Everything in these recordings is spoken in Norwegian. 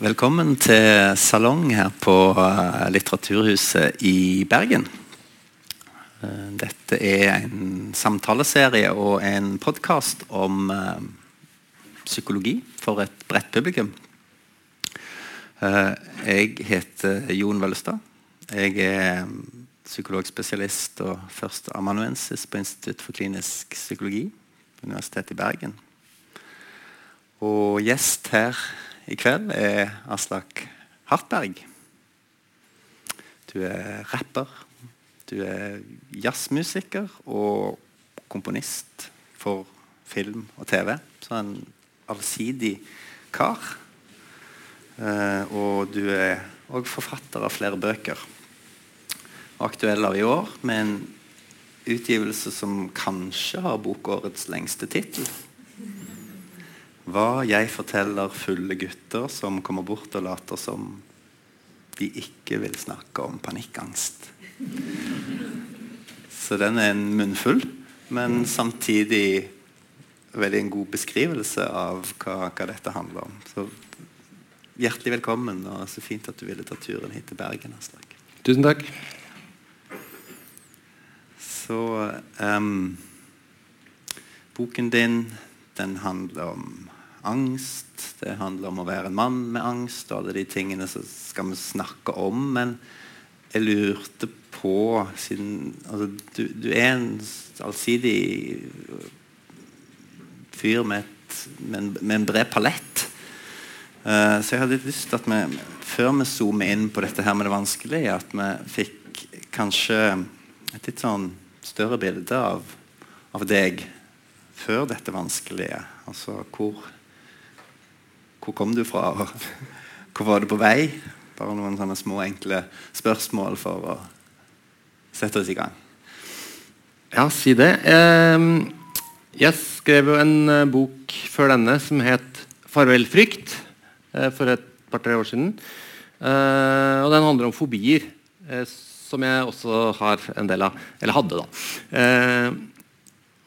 Velkommen til salong her på eh, Litteraturhuset i Bergen. Eh, dette er en samtaleserie og en podkast om eh, psykologi for et bredt publikum. jeg heter Jon Vøllestad. Jeg er psykologspesialist og førsteamanuensis på Institutt for klinisk psykologi på Universitetet i Bergen. Og gjest her i kveld er Aslak Hartberg. Du er rapper, du er jazzmusiker og komponist for film og TV. Så en allsidig kar. Uh, og du er òg forfatter av flere bøker. Aktuell av i år med en utgivelse som kanskje har bokårets lengste tittel. Hva jeg forteller fulle gutter som kommer bort og later som de ikke vil snakke om panikkangst. Så den er en munnfull, men samtidig veldig en god beskrivelse av hva, hva dette handler om. Så hjertelig velkommen, og så fint at du ville ta turen hit til Bergen. Aslak. Tusen takk. Så um, Boken din den handler om angst. Det handler om å være en mann med angst og alle de tingene som skal vi snakke om. Men jeg lurte på siden altså, du, du, er en allsidig fyr med, et, med, en, med en, bred palett. Uh, så jeg hadde lyst til at vi, før vi zoomer inn på dette her med det vanskelige, at vi fikk kanskje et litt sånn større bilde av, av deg før dette vanskelige. Altså hvor hvor kom du fra? Hvor var du på vei? Bare noen sånne små, enkle spørsmål for å sette oss i gang. Ja, si det. Ehm, jeg skrev jo en eh, bok før denne som het 'Farvel, frykt' eh, for et par-tre år siden. Eh, og den handler om fobier, som jeg også har en del av. Eller hadde, da.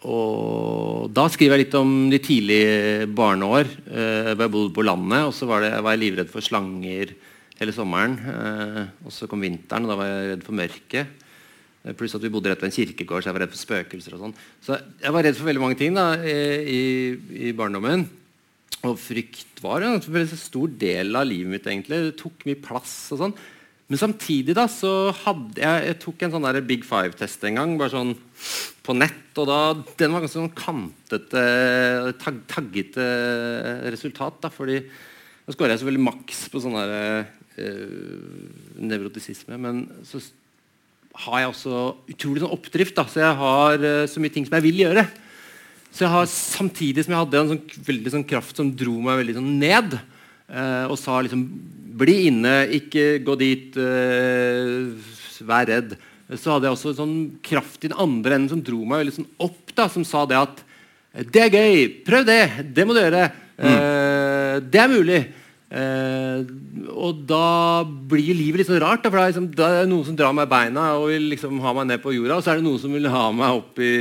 Og da skriver jeg litt om de tidlige barneår. Eh, jeg bodde på landet, og så var, det, var, jeg livredd for slanger hele sommeren. Eh, og så kom vinteren, og da var jeg redd for mørket. Eh, pluss at vi bodde rett ved en kirkegård, så jeg var redd for spøkelser. og sånn. Så jeg var redd for veldig mange ting da, i, i barndommen. Og frykt var en stor del av livet mitt. egentlig. Det tok mye plass. og sånn. Men samtidig da, så hadde jeg, jeg tok en sånn der Big Five-test en gang. bare sånn på nett, og da, Den var ganske sånn kantete, tag, taggete resultat. da, fordi Da skåra jeg selvfølgelig maks på sånn der, uh, nevrotisisme. Men så har jeg også utrolig sånn oppdrift. da, Så jeg har uh, så mye ting som jeg vil gjøre. Så jeg har Samtidig som jeg hadde en sånn, veldig sånn kraft som dro meg veldig sånn ned, og sa liksom bli inne, ikke gå dit, uh, vær redd. Så hadde jeg også en sånn kraft i den andre enden som dro meg veldig sånn opp. da, Som sa det at det er gøy, prøv det, det må du gjøre. Mm. Uh, det er mulig. Uh, og da blir livet litt sånn rart. Da, for det er, liksom, det er, noen som drar meg i beina og vil liksom ha meg ned på jorda, og så er det noen som vil ha meg opp i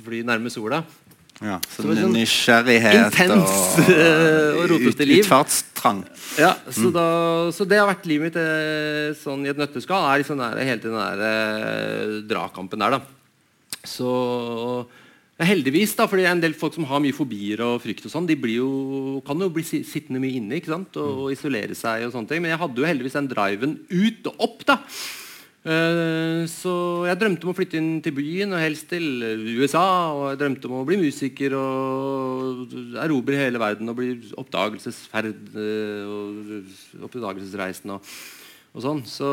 fly nærme sola. Ja, så, så sånn nysgjerrighet intens, og, uh, og rotete liv. Utfartstrang. Ja, så, mm. da, så, det har vært livet mitt eh, sånn i et nøtteskall. er liksom der, Hele den der eh, dragkampen der, da. Så Heldigvis, da, fordi en del folk som har mye fobier og frykt, og sånn, de jo, kan jo bli sittende mye inne ikke sant? Og, og, isolere seg. og sånne ting, Men jeg hadde jo heldigvis den driven ut og opp. da Eh, så jeg drømte om å flytte inn til byen, og helst til USA. Og jeg drømte om å bli musiker og erobre hele verden og bli oppdagelsesferd eh, og oppdagelsesreisen og, og sånn. Så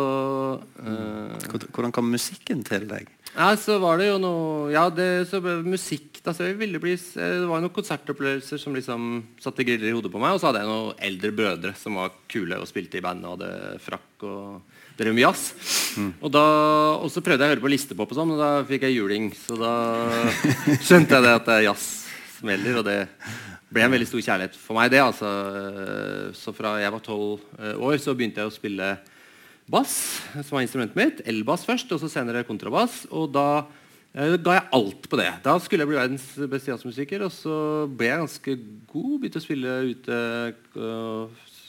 uh, Hvordan kom musikken til deg? Ja, så var det jo noe Ja, det, så musikk da, så jeg ville bli, Det var noen konsertopplevelser som liksom satte griller i hodet på meg. Og så hadde jeg noen eldre brødre som var kule og spilte i band og hadde frakk. og drev med jazz. Mm. Og, da, og, så prøvde jeg å høre på listepop, og sånn, og da fikk jeg juling. Så da skjønte jeg det at det er jazz smeller, og det ble en veldig stor kjærlighet for meg. det altså. Så fra jeg var tolv eh, år, så begynte jeg å spille bass, som var instrumentet mitt. Elbass først, og så senere kontrabass. Og da eh, ga jeg alt på det. Da skulle jeg bli verdens beste jazzmusiker. Og så ble jeg ganske god. Begynte å spille ute.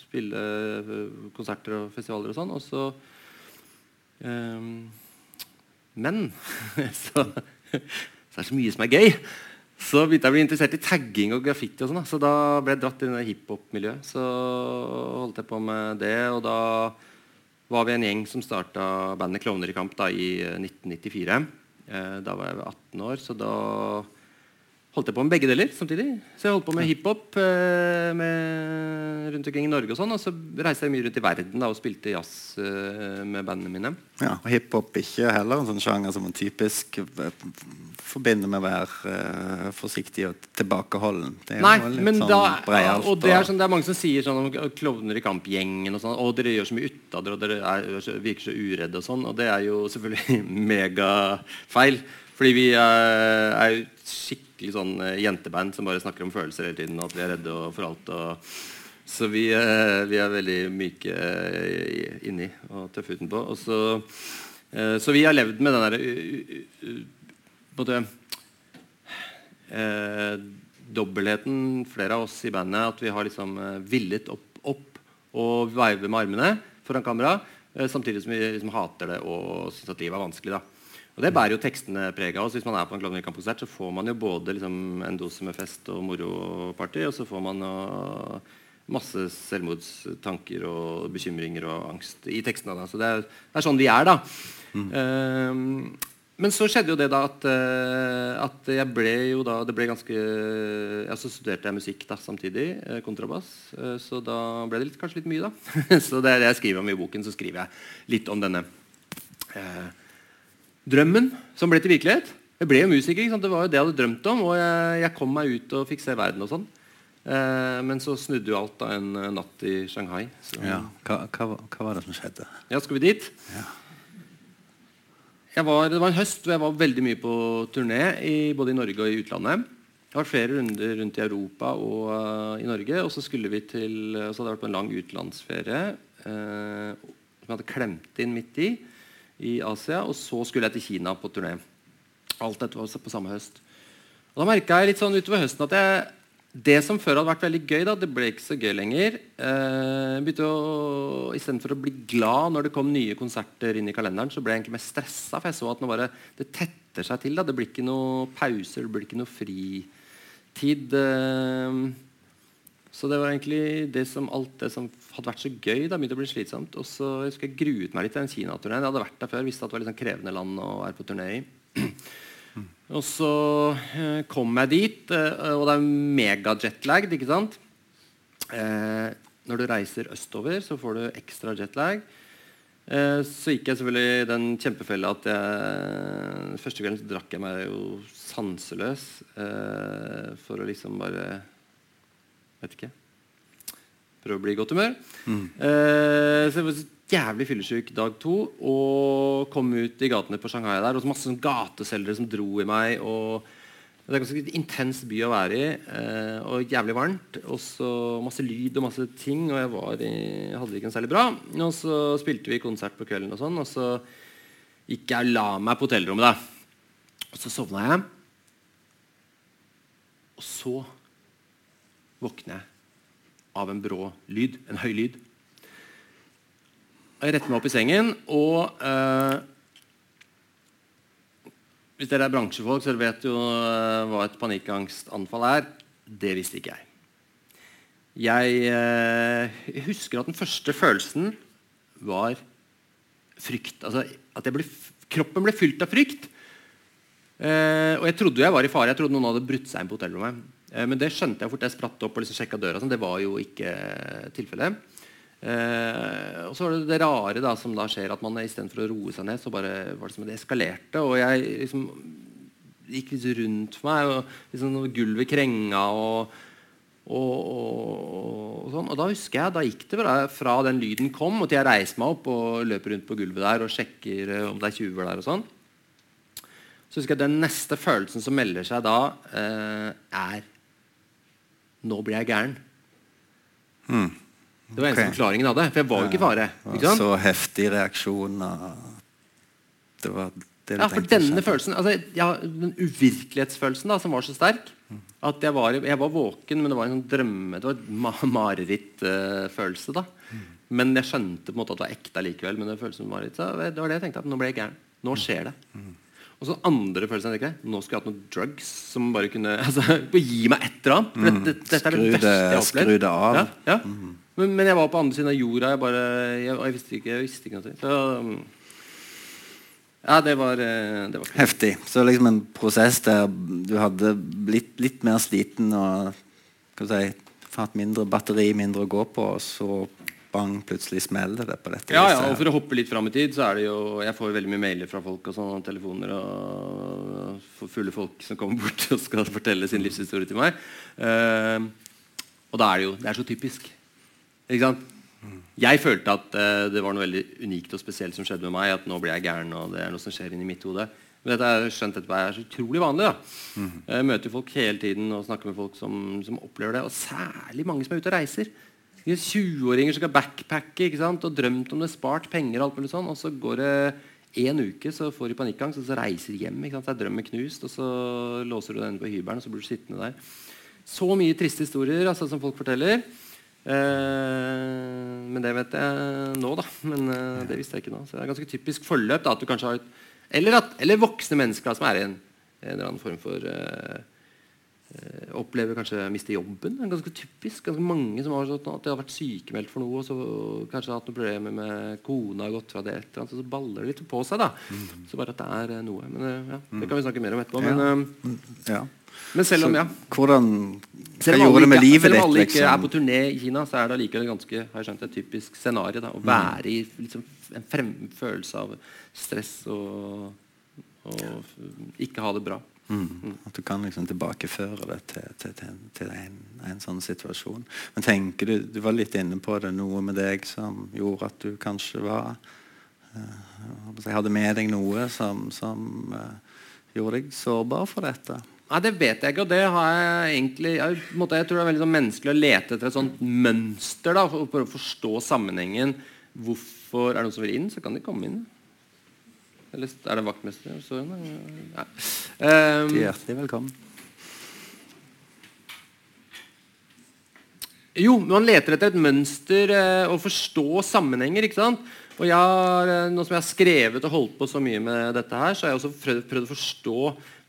spille eh, konserter og festivaler og sånn. Og så Men så, så er det så mye som er gøy. Så begynte jeg å bli interessert i tagging og graffiti. og sånn. Så da ble jeg dratt i hiphop-miljøet. Så holdt jeg på med det, og da var vi en gjeng som starta bandet Klovner i kamp da, i 1994. Eh, da var jeg 18 år, så da holdt jeg på med begge deler samtidig. Så jeg holdt på med hiphop eh, rundt omkring i Norge. Og sånn, og så reiste jeg mye rundt i verden da, og spilte jazz eh, med bandene mine. Ja, og Hiphop ikke heller en sånn sjanger som man typisk eh, forbinder med å være forsiktig og tilbakeholden. Det Nei, men sånn da, breialt, og det er, sånn, det er mange som sier sånn om klovner i kampgjengen og sånn. Og dere gjør så mye ut av dere, og dere er, virker så uredde og sånn. Og det er jo selvfølgelig megafeil. Fordi vi er, er skikkelig skikkelig sånn uh, jenteband som bare snakker om følelser hele tiden. Og at vi er redde for alt. Og, så vi, uh, vi, er veldig myke uh, inni og tøffe utenpå. Og så, så vi har levd med den derre dobbeltheten, flere av oss i bandet, at vi har liksom villet opp, opp og veive med armene foran kamera. samtidig som vi liksom hater det og syns at livet er vanskelig. da og Det bærer jo tekstene preg av. Hvis man er på en Klovner så får man jo både liksom, en dose med fest og moro-party, og så får man uh, masse selvmordstanker og bekymringer og angst i tekstene. Da. Så det er, det er, sånn vi er, da. Mm. Uh, men så skjedde jo det da at, uh, at jeg ble jo da det ble ganske ja, Så studerte jeg musikk da samtidig. Uh, kontrabass. Uh, så da ble det litt, kanskje litt mye, da. så det er det jeg skriver om i boken. Så skriver jeg litt om denne drømmen som ble til virkelighet. Jeg ble jo musiker. Det var jo det jeg hadde drømt om. Og jeg, jeg kom meg ut og fikk se verden og sånn. Eh, men så snudde jo alt da en natt i Shanghai. Så. Ja. Hva, hva, hva, var det som skjedde? Ja, Skal vi dit? Ja. Var, det var en høst hvor jeg var veldig mye på turné i, både i Norge og i utlandet. Jeg har vært flere runder rundt i Europa og uh, i Norge. Og så skulle vi til, så hadde jeg vært på en lang utenlandsferie uh, som jeg hadde klemt inn midt i i Asia. Og så skulle jeg til Kina på turné. Alt dette var på samme høst. Og Da merka jeg litt sånn utover høsten at jeg, det som før hadde vært veldig gøy, da, det ble ikke så gøy lenger. Eh, begynte å, Istedenfor å bli glad når det kom nye konserter inn i kalenderen, så ble jeg egentlig mer stressa. For jeg så at bare, det tetter seg til. Da. Det blir ikke noe pauser, det blir ikke noe fritid. Eh, så det var egentlig det som, alt det som hadde vært så gøy, da begynte å bli slitsomt. Og så jeg husker jeg gruet meg litt til den Kina-turneen. Jeg hadde vært der før, visste at det var litt sånn krevende land å være på turné i. Og så eh, kom jeg dit, eh, og det er mega-jetlagd, ikke sant? Eh, når du reiser østover, så får du ekstra jetlag. Eh, så gikk jeg selvfølgelig den kjempefella at jeg Første kvelden så drakk jeg meg jo sanseløs eh, for å liksom bare Vet ikke. Prøve å bli i godt humør. Mm. Eh, så jeg var jævlig fyllesyk dag to og kom ut i gatene på Shanghai der. Og så masse sånn gateselgere som dro i meg. og Det er en ganske intens by å være i. Eh, og jævlig varmt. Og så masse lyd og masse ting. Og jeg, var i, hadde det ikke noe særlig bra. Og så spilte vi konsert på kvelden, og sånn Og så gikk jeg og la meg på hotellrommet. da Og så sovna jeg. Og så våkner jeg av en brå lyd, en høy lyd. Jeg retter meg opp i sengen, og eh, Hvis dere er bransjefolk, så vet jo eh, hva et panikkangstanfall er. Det visste ikke jeg. Jeg, eh, husker at den første følelsen var frykt. Altså, at ble, kroppen ble fylt av frykt. Eh, og jeg trodde jeg var i fare. Jeg trodde noen hadde brutt seg inn på hotellrommet. Eh, men det skjønte jeg fort jeg spratt opp og liksom sjekka døra. Sånn. Det var jo ikke tilfellet. Eh, og så var det det rare da, som da skjer, at man istedenfor å roe seg ned, så bare var det som det eskalerte. Og jeg liksom gikk litt rundt for meg, og liksom gulvet krenga og, og, og, og, sånn. Og da husker jeg, da gikk det fra, fra den lyden kom, og til jeg reiser meg opp og løper rundt på gulvet der og sjekker eh, om det er tjuver der. og sånn. Så husker jeg Den neste følelsen som melder seg da, eh, er nå blir jeg gæren. Mm. Det var eneste forklaringen av det. For jeg var jo ikke i fare. Så heftig reaksjon. Det var det du Ja, for denne følelsen altså, ja, Den uvirkelighetsfølelsen da, som var så sterk at jeg var, jeg var våken, men det var en sånn drømme Det var ma marerittfølelse. da Men jeg skjønte på en måte at det var ekte likevel. Men det føltes som mareritt, så det var det jeg tenkte. at Nå ble jeg gæren. Nå skjer det. Og så andre følelsen jeg tenker, Nå skulle jeg hatt noen drugs som bare kunne altså, gi meg et eller annet. For det, det, dette er det beste jeg har opplevd. skru det av. Ja, ja. Men, men jeg var på andre siden av jorda. Jeg, bare, jeg, jeg, visste, ikke, jeg visste ikke noe. Så, ja, det var, eh, det var. Heftig. Så liksom en prosess der du hadde blitt litt mer sliten og hva skal si, hatt mindre batteri, mindre å gå på, og så bang, plutselig smeller det på dette Ja, ja, og. For å hoppe litt fram i tid, så er det jo Jeg får veldig mye mailer fra folk og sånne telefoner og fulle folk som kommer bort og skal fortelle sin livshistorie til meg. Uh, og da er det jo Det er så typisk. Ikke sant? Jeg følte at uh, det var noe veldig unikt og spesielt som skjedde med meg. At nå blir jeg gæren, og det er noe som skjer inni mitt hode. Men dette jeg skjønt etterpå er så utrolig vanlig. da Jeg møter folk hele tiden og snakker med folk som, som opplever det. Og særlig mange som er ute og reiser. De er 20-åringer som skal backpacke ikke sant? og drømt om det, spart penger, og alt mulig sånn, og så går det en uke, så får de panikkangst, og så reiser de hjem. ikke sant? Så er drømmen knust, og så låser du den på hybelen, og så blir du sittende der. Så mye triste historier altså, som folk forteller. Eh, men det vet jeg nå, da. Men eh, det visste jeg ikke nå. Så det er ganske typisk forløp. da, at du kanskje har et, eller, at, eller voksne mennesker da, som er i en, en eller annen form for eh, Opplever kanskje å miste jobben. Det er ganske typisk. Ganske mange som har sånn at de har vært sykemeldt for noe, og så kanskje hatt noen problemer med kona, har gått fra det, et eller så baller det litt på seg. da. Så bare at det er eh, noe. Men eh, ja, Det kan vi snakke mer om etterpå. Men, ja. Ja. men selv om, ja Hvordan Hva gjorde det med ikke- ditt? selv om alle ikke er liksom? på turné i Kina, så er det allikevel ganske har jeg skjønt, et typisk scenario. da, Å være i liksom, en frem, følelse av stress og, og ikke ha det bra. Mm. At du kan liksom tilbakeføre det til, til, til, til en, en sånn situasjon. Men tenker du Du var litt inne på det, noe med deg som gjorde at du kanskje var eh, jeg å Hadde med deg noe som, som eh, gjorde deg sårbar for dette? Nei, Det vet jeg ikke, og det har jeg egentlig Jeg, måte, jeg tror det er veldig sånn menneskelig å lete etter et sånt mønster da, for, for å forstå sammenhengen. Hvorfor Er det noen som vil inn, så kan de komme inn. Eller er det vaktmester? Ja. Um, er hjertelig velkommen. Jo, man leter etter et mønster eh, og forstå sammenhenger. ikke sant? Og jeg har, eh, Nå som jeg har skrevet og holdt på så mye med dette, her, så har jeg også prøvd, prøvd å forstå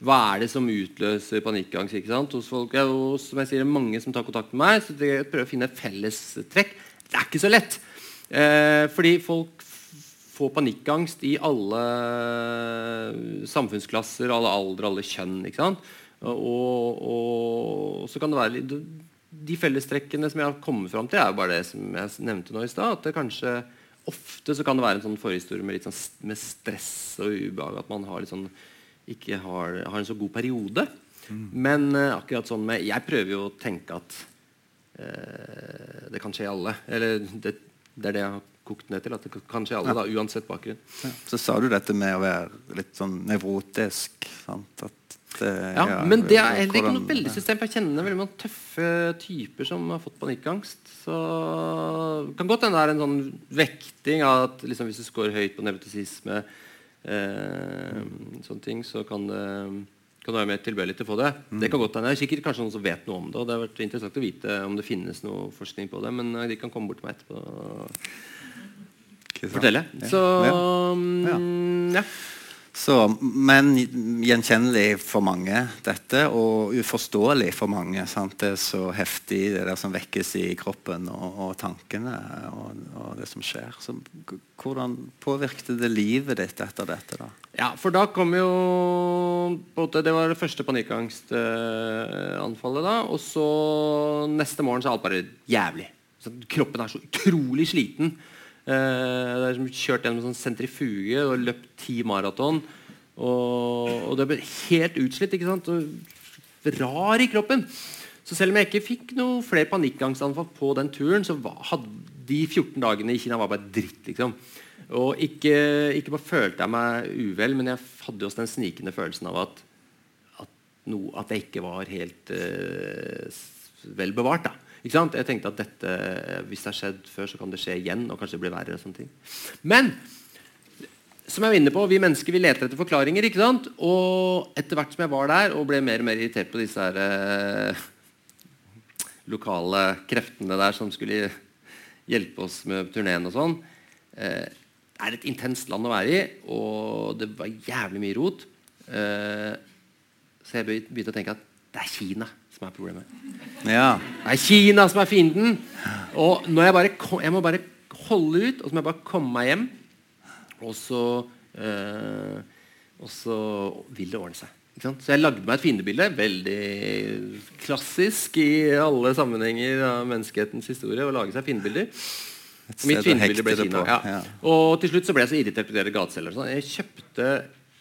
hva er det som utløser panikkangst ikke sant? hos folk. Jeg, og som jeg sier, er mange som tar kontakt med meg, så jeg prøver å finne fellestrekk. Det er ikke så lett. Eh, fordi folk f- får panikkangst i alle samfunnsklasser, alle aldre, alle kjønn. ikke sant? Og, og så kan det være litt de fellestrekkene som jeg har kommet fram til, er jo bare det som jeg nevnte nå i stad. At det kanskje ofte så kan det være en sånn forhistorie med litt sånn med stress og ubehag. At man har litt sånn, ikke har, har en så god periode. Men uh, akkurat sånn med Jeg prøver jo å tenke at uh, det kan skje alle. Eller det, det er det jeg har kokt ned til. At det kan skje alle, da, uansett bakgrunn. Ja. Så sa du dette med å være litt sånn nevrotisk. Sant? At det, Ja, men det er heller ikke noe veldig system. Jeg kjenner veldig mange tøffe typer som har fått panikkangst. Så kan godt hende det er en sånn vekting av at liksom, hvis du scorer høyt på nevrotisisme, eh, sånne ting, så kan det kan du være mer tilbøyelig til å få det. Det kan godt hende. Det er sikkert kanskje noen som vet noe om det. Og det har vært interessant å vite om det finnes noe forskning på det. Men eh, de kan komme bort til meg etterpå? Fortelle. Så Ja. mm, ja. Så, men gjenkjennelig for mange, dette, og uforståelig for mange. Sant? Det er så heftig, det der som vekkes i kroppen, og, og tankene og, og det som skjer. Så, hvordan påvirket det livet ditt etter dette? da? Ja, for da kom jo Det var det første panikkangstanfallet. da Og så neste morgen så er alt bare jævlig. Så kroppen er så utrolig sliten. Det er som kjørt gjennom en sånn sentrifuge og løpt ti maraton. Og, og det ble helt utslitt. ikke sant? Og rar i kroppen. Så selv om jeg ikke fikk noe flere panikkangstanfall på den turen, så hadde de 14 dagene i Kina var bare dritt. liksom. Og ikke, ikke bare følte jeg meg uvel, men jeg hadde også den snikende følelsen av at, at, no, at jeg ikke var helt eh, vel bevart. da. Ikke sant? Jeg tenkte at dette, hvis det har skjedd før, så kan det skje igjen. og kanskje det blir verre. og sånne ting. Men som jeg var inne på, Vi mennesker vi leter etter forklaringer. ikke sant? Og etter hvert som jeg var der og ble mer og mer irritert på disse her, eh, lokale kreftene der som skulle hjelpe oss med turneen og sånn eh, Det er et intenst land å være i, og det var jævlig mye rot. Eh, så jeg begynte å tenke at det er Kina som er problemet. Ja. Det er Kina som er fienden. Og jeg, bare, jeg må bare holde ut, og så må jeg bare komme meg hjem. Og så, øh, og så vil det ordne seg. Så jeg lagde meg et fiendebilde. Veldig klassisk i alle sammenhenger av menneskehetens historie. å lage seg fiendebilder. Mitt fiendebilde ble Kina. Ja. Og til slutt så ble jeg så irritert på de gateselgerne. Sånn. Jeg kjøpte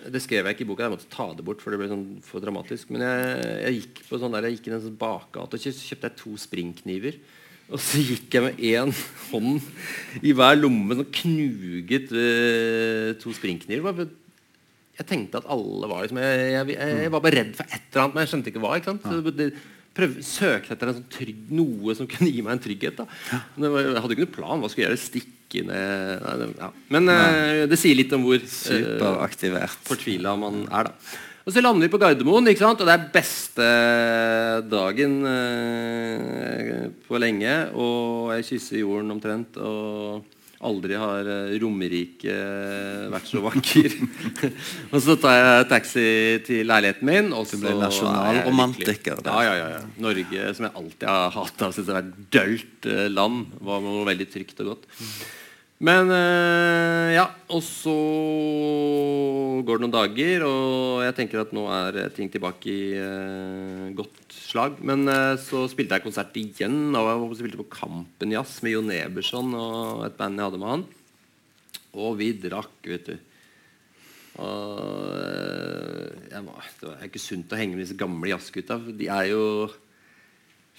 det skrev jeg ikke i boka, jeg måtte ta det bort. for det ble sånn for dramatisk Men jeg, jeg gikk på sånn der, jeg gikk i en sånn bakgate og kjøpte jeg to springkniver. Og så gikk jeg med én hånd i hver lomme, sånn knuget uh, to springkniver. Jeg tenkte at alle var liksom jeg, jeg, jeg, var bare redd for et eller annet, men jeg skjønte ikke hva. ikke sant? Så det, prøv, søkte etter sånn trygg, noe som kunne gi meg en trygghet. da. jeg hadde ikke noen plan. Hva skulle jeg gjøre? Stikke ned Nei, ja. Men uh, det sier litt om hvor uh, fortvila man er. da. Og så lander vi på Gardermoen, ikke sant? og det er beste dagen uh, på lenge. Og jeg kysser jorden omtrent. Og aldri har eh, Romerike vært så vakker. og så tar jeg taxi til leiligheten min. Og så ble nasjonalromantiker. Ja, ja, ja, ja. Norge, som jeg alltid har hata, syns er et dølt eh, land, var noe veldig trygt og godt. Men øh, ja, og så går det noen dager, og jeg tenker at nå er ting tilbake i øh, godt slag. Men øh, så spilte jeg konsert igjen, og jeg spilte på Kampen Jazz med Jon Eberson og et band jeg hadde med han. Og vi drakk, vet du. Og jeg Det er ikke sunt å henge med disse gamle jazzgutta. De er jo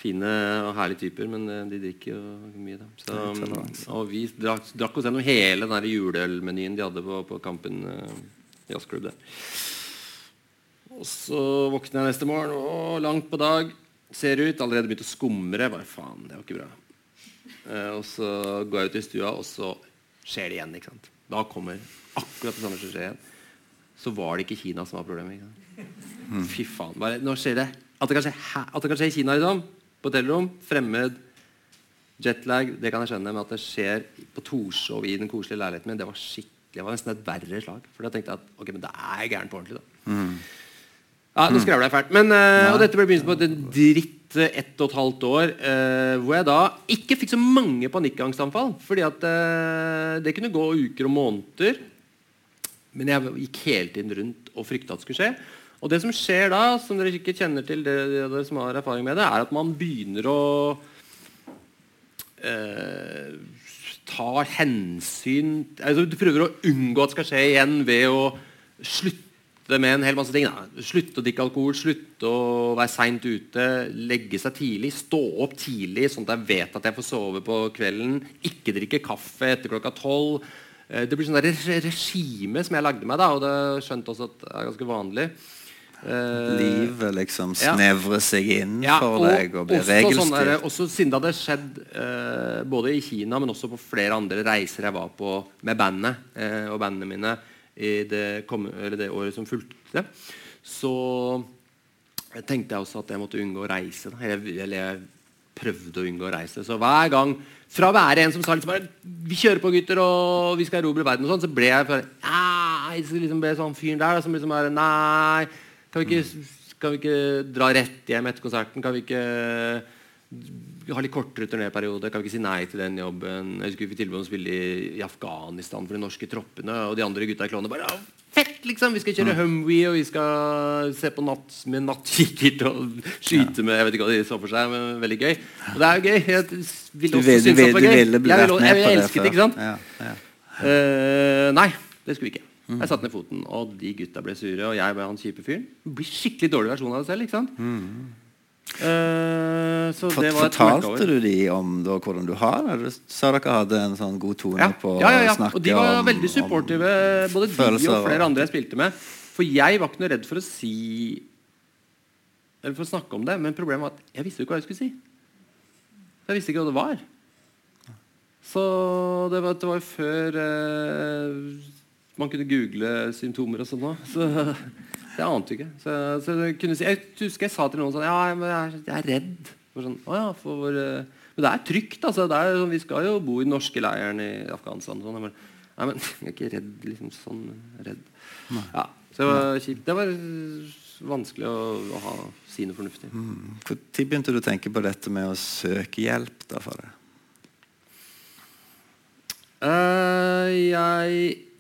fine og herlige typer, men eh, de drikker jo mye. Da. Så, og vi drakk, drakk oss gjennom hele den juleølmenyen de hadde på, på Kampen uh, jazzklubb. Og så våkner jeg neste morgen, og langt på dag. Ser ut, allerede begynt å skumre. Bare faen, det var ikke bra. Uh, og så går jeg ut i stua, og så skjer det igjen. ikke sant? Da kommer akkurat det samme som skjer igjen. Så var det ikke Kina som var problemet. Ikke sant? Mm. Fy faen. Bare, nå skjer det. At det kan skje, at det kan skje i Kina, liksom hotellrom. Fremmed, jetlag, det kan jeg skjønne. Men at det skjer på Torshov i den koselige leiligheten min, det var skikkelig, det var nesten et verre slag. For da tenkte jeg at ok, men det er gærent på ordentlig. da. Mm. Ja, Nå skravler jeg fælt. Men, uh, og dette ble begynnelsen på et dritt uh, ett og et halvt år uh, hvor jeg da ikke fikk så mange panikkangstanfall. Fordi at det kunne gå uker og måneder. Men jeg gikk hele tiden rundt og frykta at det skulle skje. Og det som skjer da, som dere ikke kjenner til, det, dere som har erfaring med det, er at man begynner å eh, ta hensyn altså Du prøver å unngå at det skal skje igjen ved å slutte med en hel masse ting. Da. Slutte å drikke alkohol, slutte å være seint ute, legge seg tidlig, stå opp tidlig sånn at jeg vet at jeg får sove på kvelden, ikke drikke kaffe etter klokka tolv. Eh, det blir sånn regime som jeg lagde meg, da, og det skjønte også at det er ganske vanlig. Uh, Livet liksom snevrer ja. seg inn ja, for og, deg og blir regelstyrt. Sånn også siden det hadde skjedd uh, både i Kina, men også på flere andre reiser jeg var på med bandet uh, og bandene mine i det, kom, det, året som fulgte, så tenkte jeg også at jeg måtte unngå å reise. Eller, eller jeg prøvde å unngå å reise. Så hver gang fra å være en som sa liksom bare, vi kjører på gutter og vi skal erobre verden, og sånn, så ble jeg bare, jeg liksom ble sånn fyren der som liksom bare Nei kan vi, ikke, kan vi ikke dra rett hjem etter konserten? Kan vi ikke ha litt kortere turnéperiode? Kan vi ikke si nei til den jobben? Jeg husker Vi fikk tilbud om å spille i, Afghanistan for de norske troppene. Og de andre gutta i klovnene bare Fett, liksom! Vi skal kjøre Humwee, og vi skal se på natt med nattkikkert og skyte med Jeg vet ikke hva de så for seg, men veldig gøy. Og det er jo gøy. Jeg ville også synes det var gøy. Jeg, vil, jeg, jeg elsket det, ikke sant? Ja, ja. Uh, nei, det skulle vi ikke. Jeg satte ned foten, og de gutta ble sure. Og jeg ble han kjipe fyren. Blir skikkelig dårlig versjon av deg selv. ikke sant? Mm. Uh, Fortalte du de om da, hvordan du har det? Du sa dere hadde en sånn god tone ja. på ja, ja, ja. å snakke om Og de var om, veldig supportive, både de og flere andre jeg spilte med. For jeg var ikke noe redd for å si Eller for å snakke om det, men problemet var at jeg visste jo ikke hva jeg skulle si. Jeg visste ikke hva det var. Så det var, det var før uh, man kunne google symptomer og sånn òg. Så jeg ante ikke. Så, så kunne jeg husker jeg sa til noen sånn Ja, jeg, er, jeg er redd. For sånn, ja, for, uh, men det er trygt. altså. Det er, sånn, vi skal jo bo i den norske leiren i Afghanistan. Sånn. Bare, nei, men jeg er ikke redd. liksom sånn redd. Ja, så det var kjipt. Det var vanskelig å, å ha, si noe fornuftig. Mm. Når begynte du å tenke på dette med å søke hjelp da for det? Uh, jeg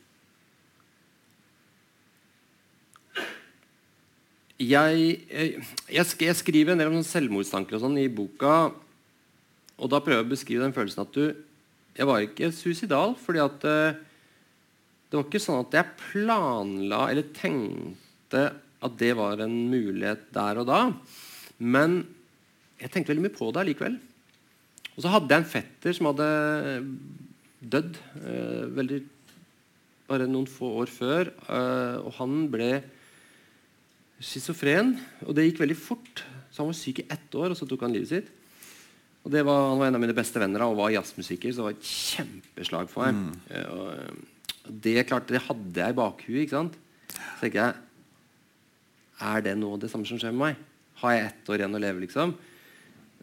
jeg, jeg, jeg, skriver en del om selvmordstanker og sånn i boka. Og da prøver jeg å beskrive den følelsen at du Jeg var ikke suicidal. fordi at uh, det var ikke sånn at jeg planla eller tenkte at det var en mulighet der og da. Men jeg tenkte veldig mye på det allikevel. Og så hadde jeg en fetter som hadde dødd eh, bare noen få år før. Eh, og han ble schizofren. Og det gikk veldig fort. Så han var syk i ett år, og så tok han livet sitt. Og det var, Han var en av mine beste venner og var jazzmusiker, så det var et kjempeslag for meg. Mm. Eh, og det, klart, det hadde jeg i bakhuet. ikke sant? Så tenker jeg Er det nå det samme som skjer med meg? Har jeg ett år igjen å leve, liksom?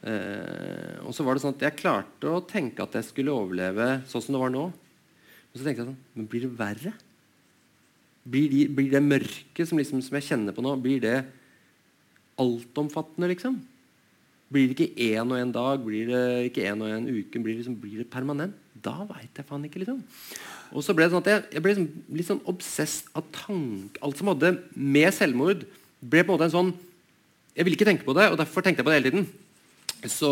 Eh, og så var det sånn at jeg klarte å tenke at jeg skulle overleve sånn som det var nå. Men så tenkte jeg sånn Men blir det verre? Blir, de, blir det mørket som, liksom, som, jeg kjenner på nå, blir det altomfattende, liksom? Blir det ikke én og én dag, blir det ikke én og én uke, blir det, liksom, blir det permanent? Da veit jeg faen ikke, liksom. Og så ble det sånn at jeg, jeg ble liksom, litt sånn obsess av tank... Alt som hadde med selvmord, ble på en måte en sånn Jeg ville ikke tenke på det, og derfor tenkte jeg på det hele tiden. Så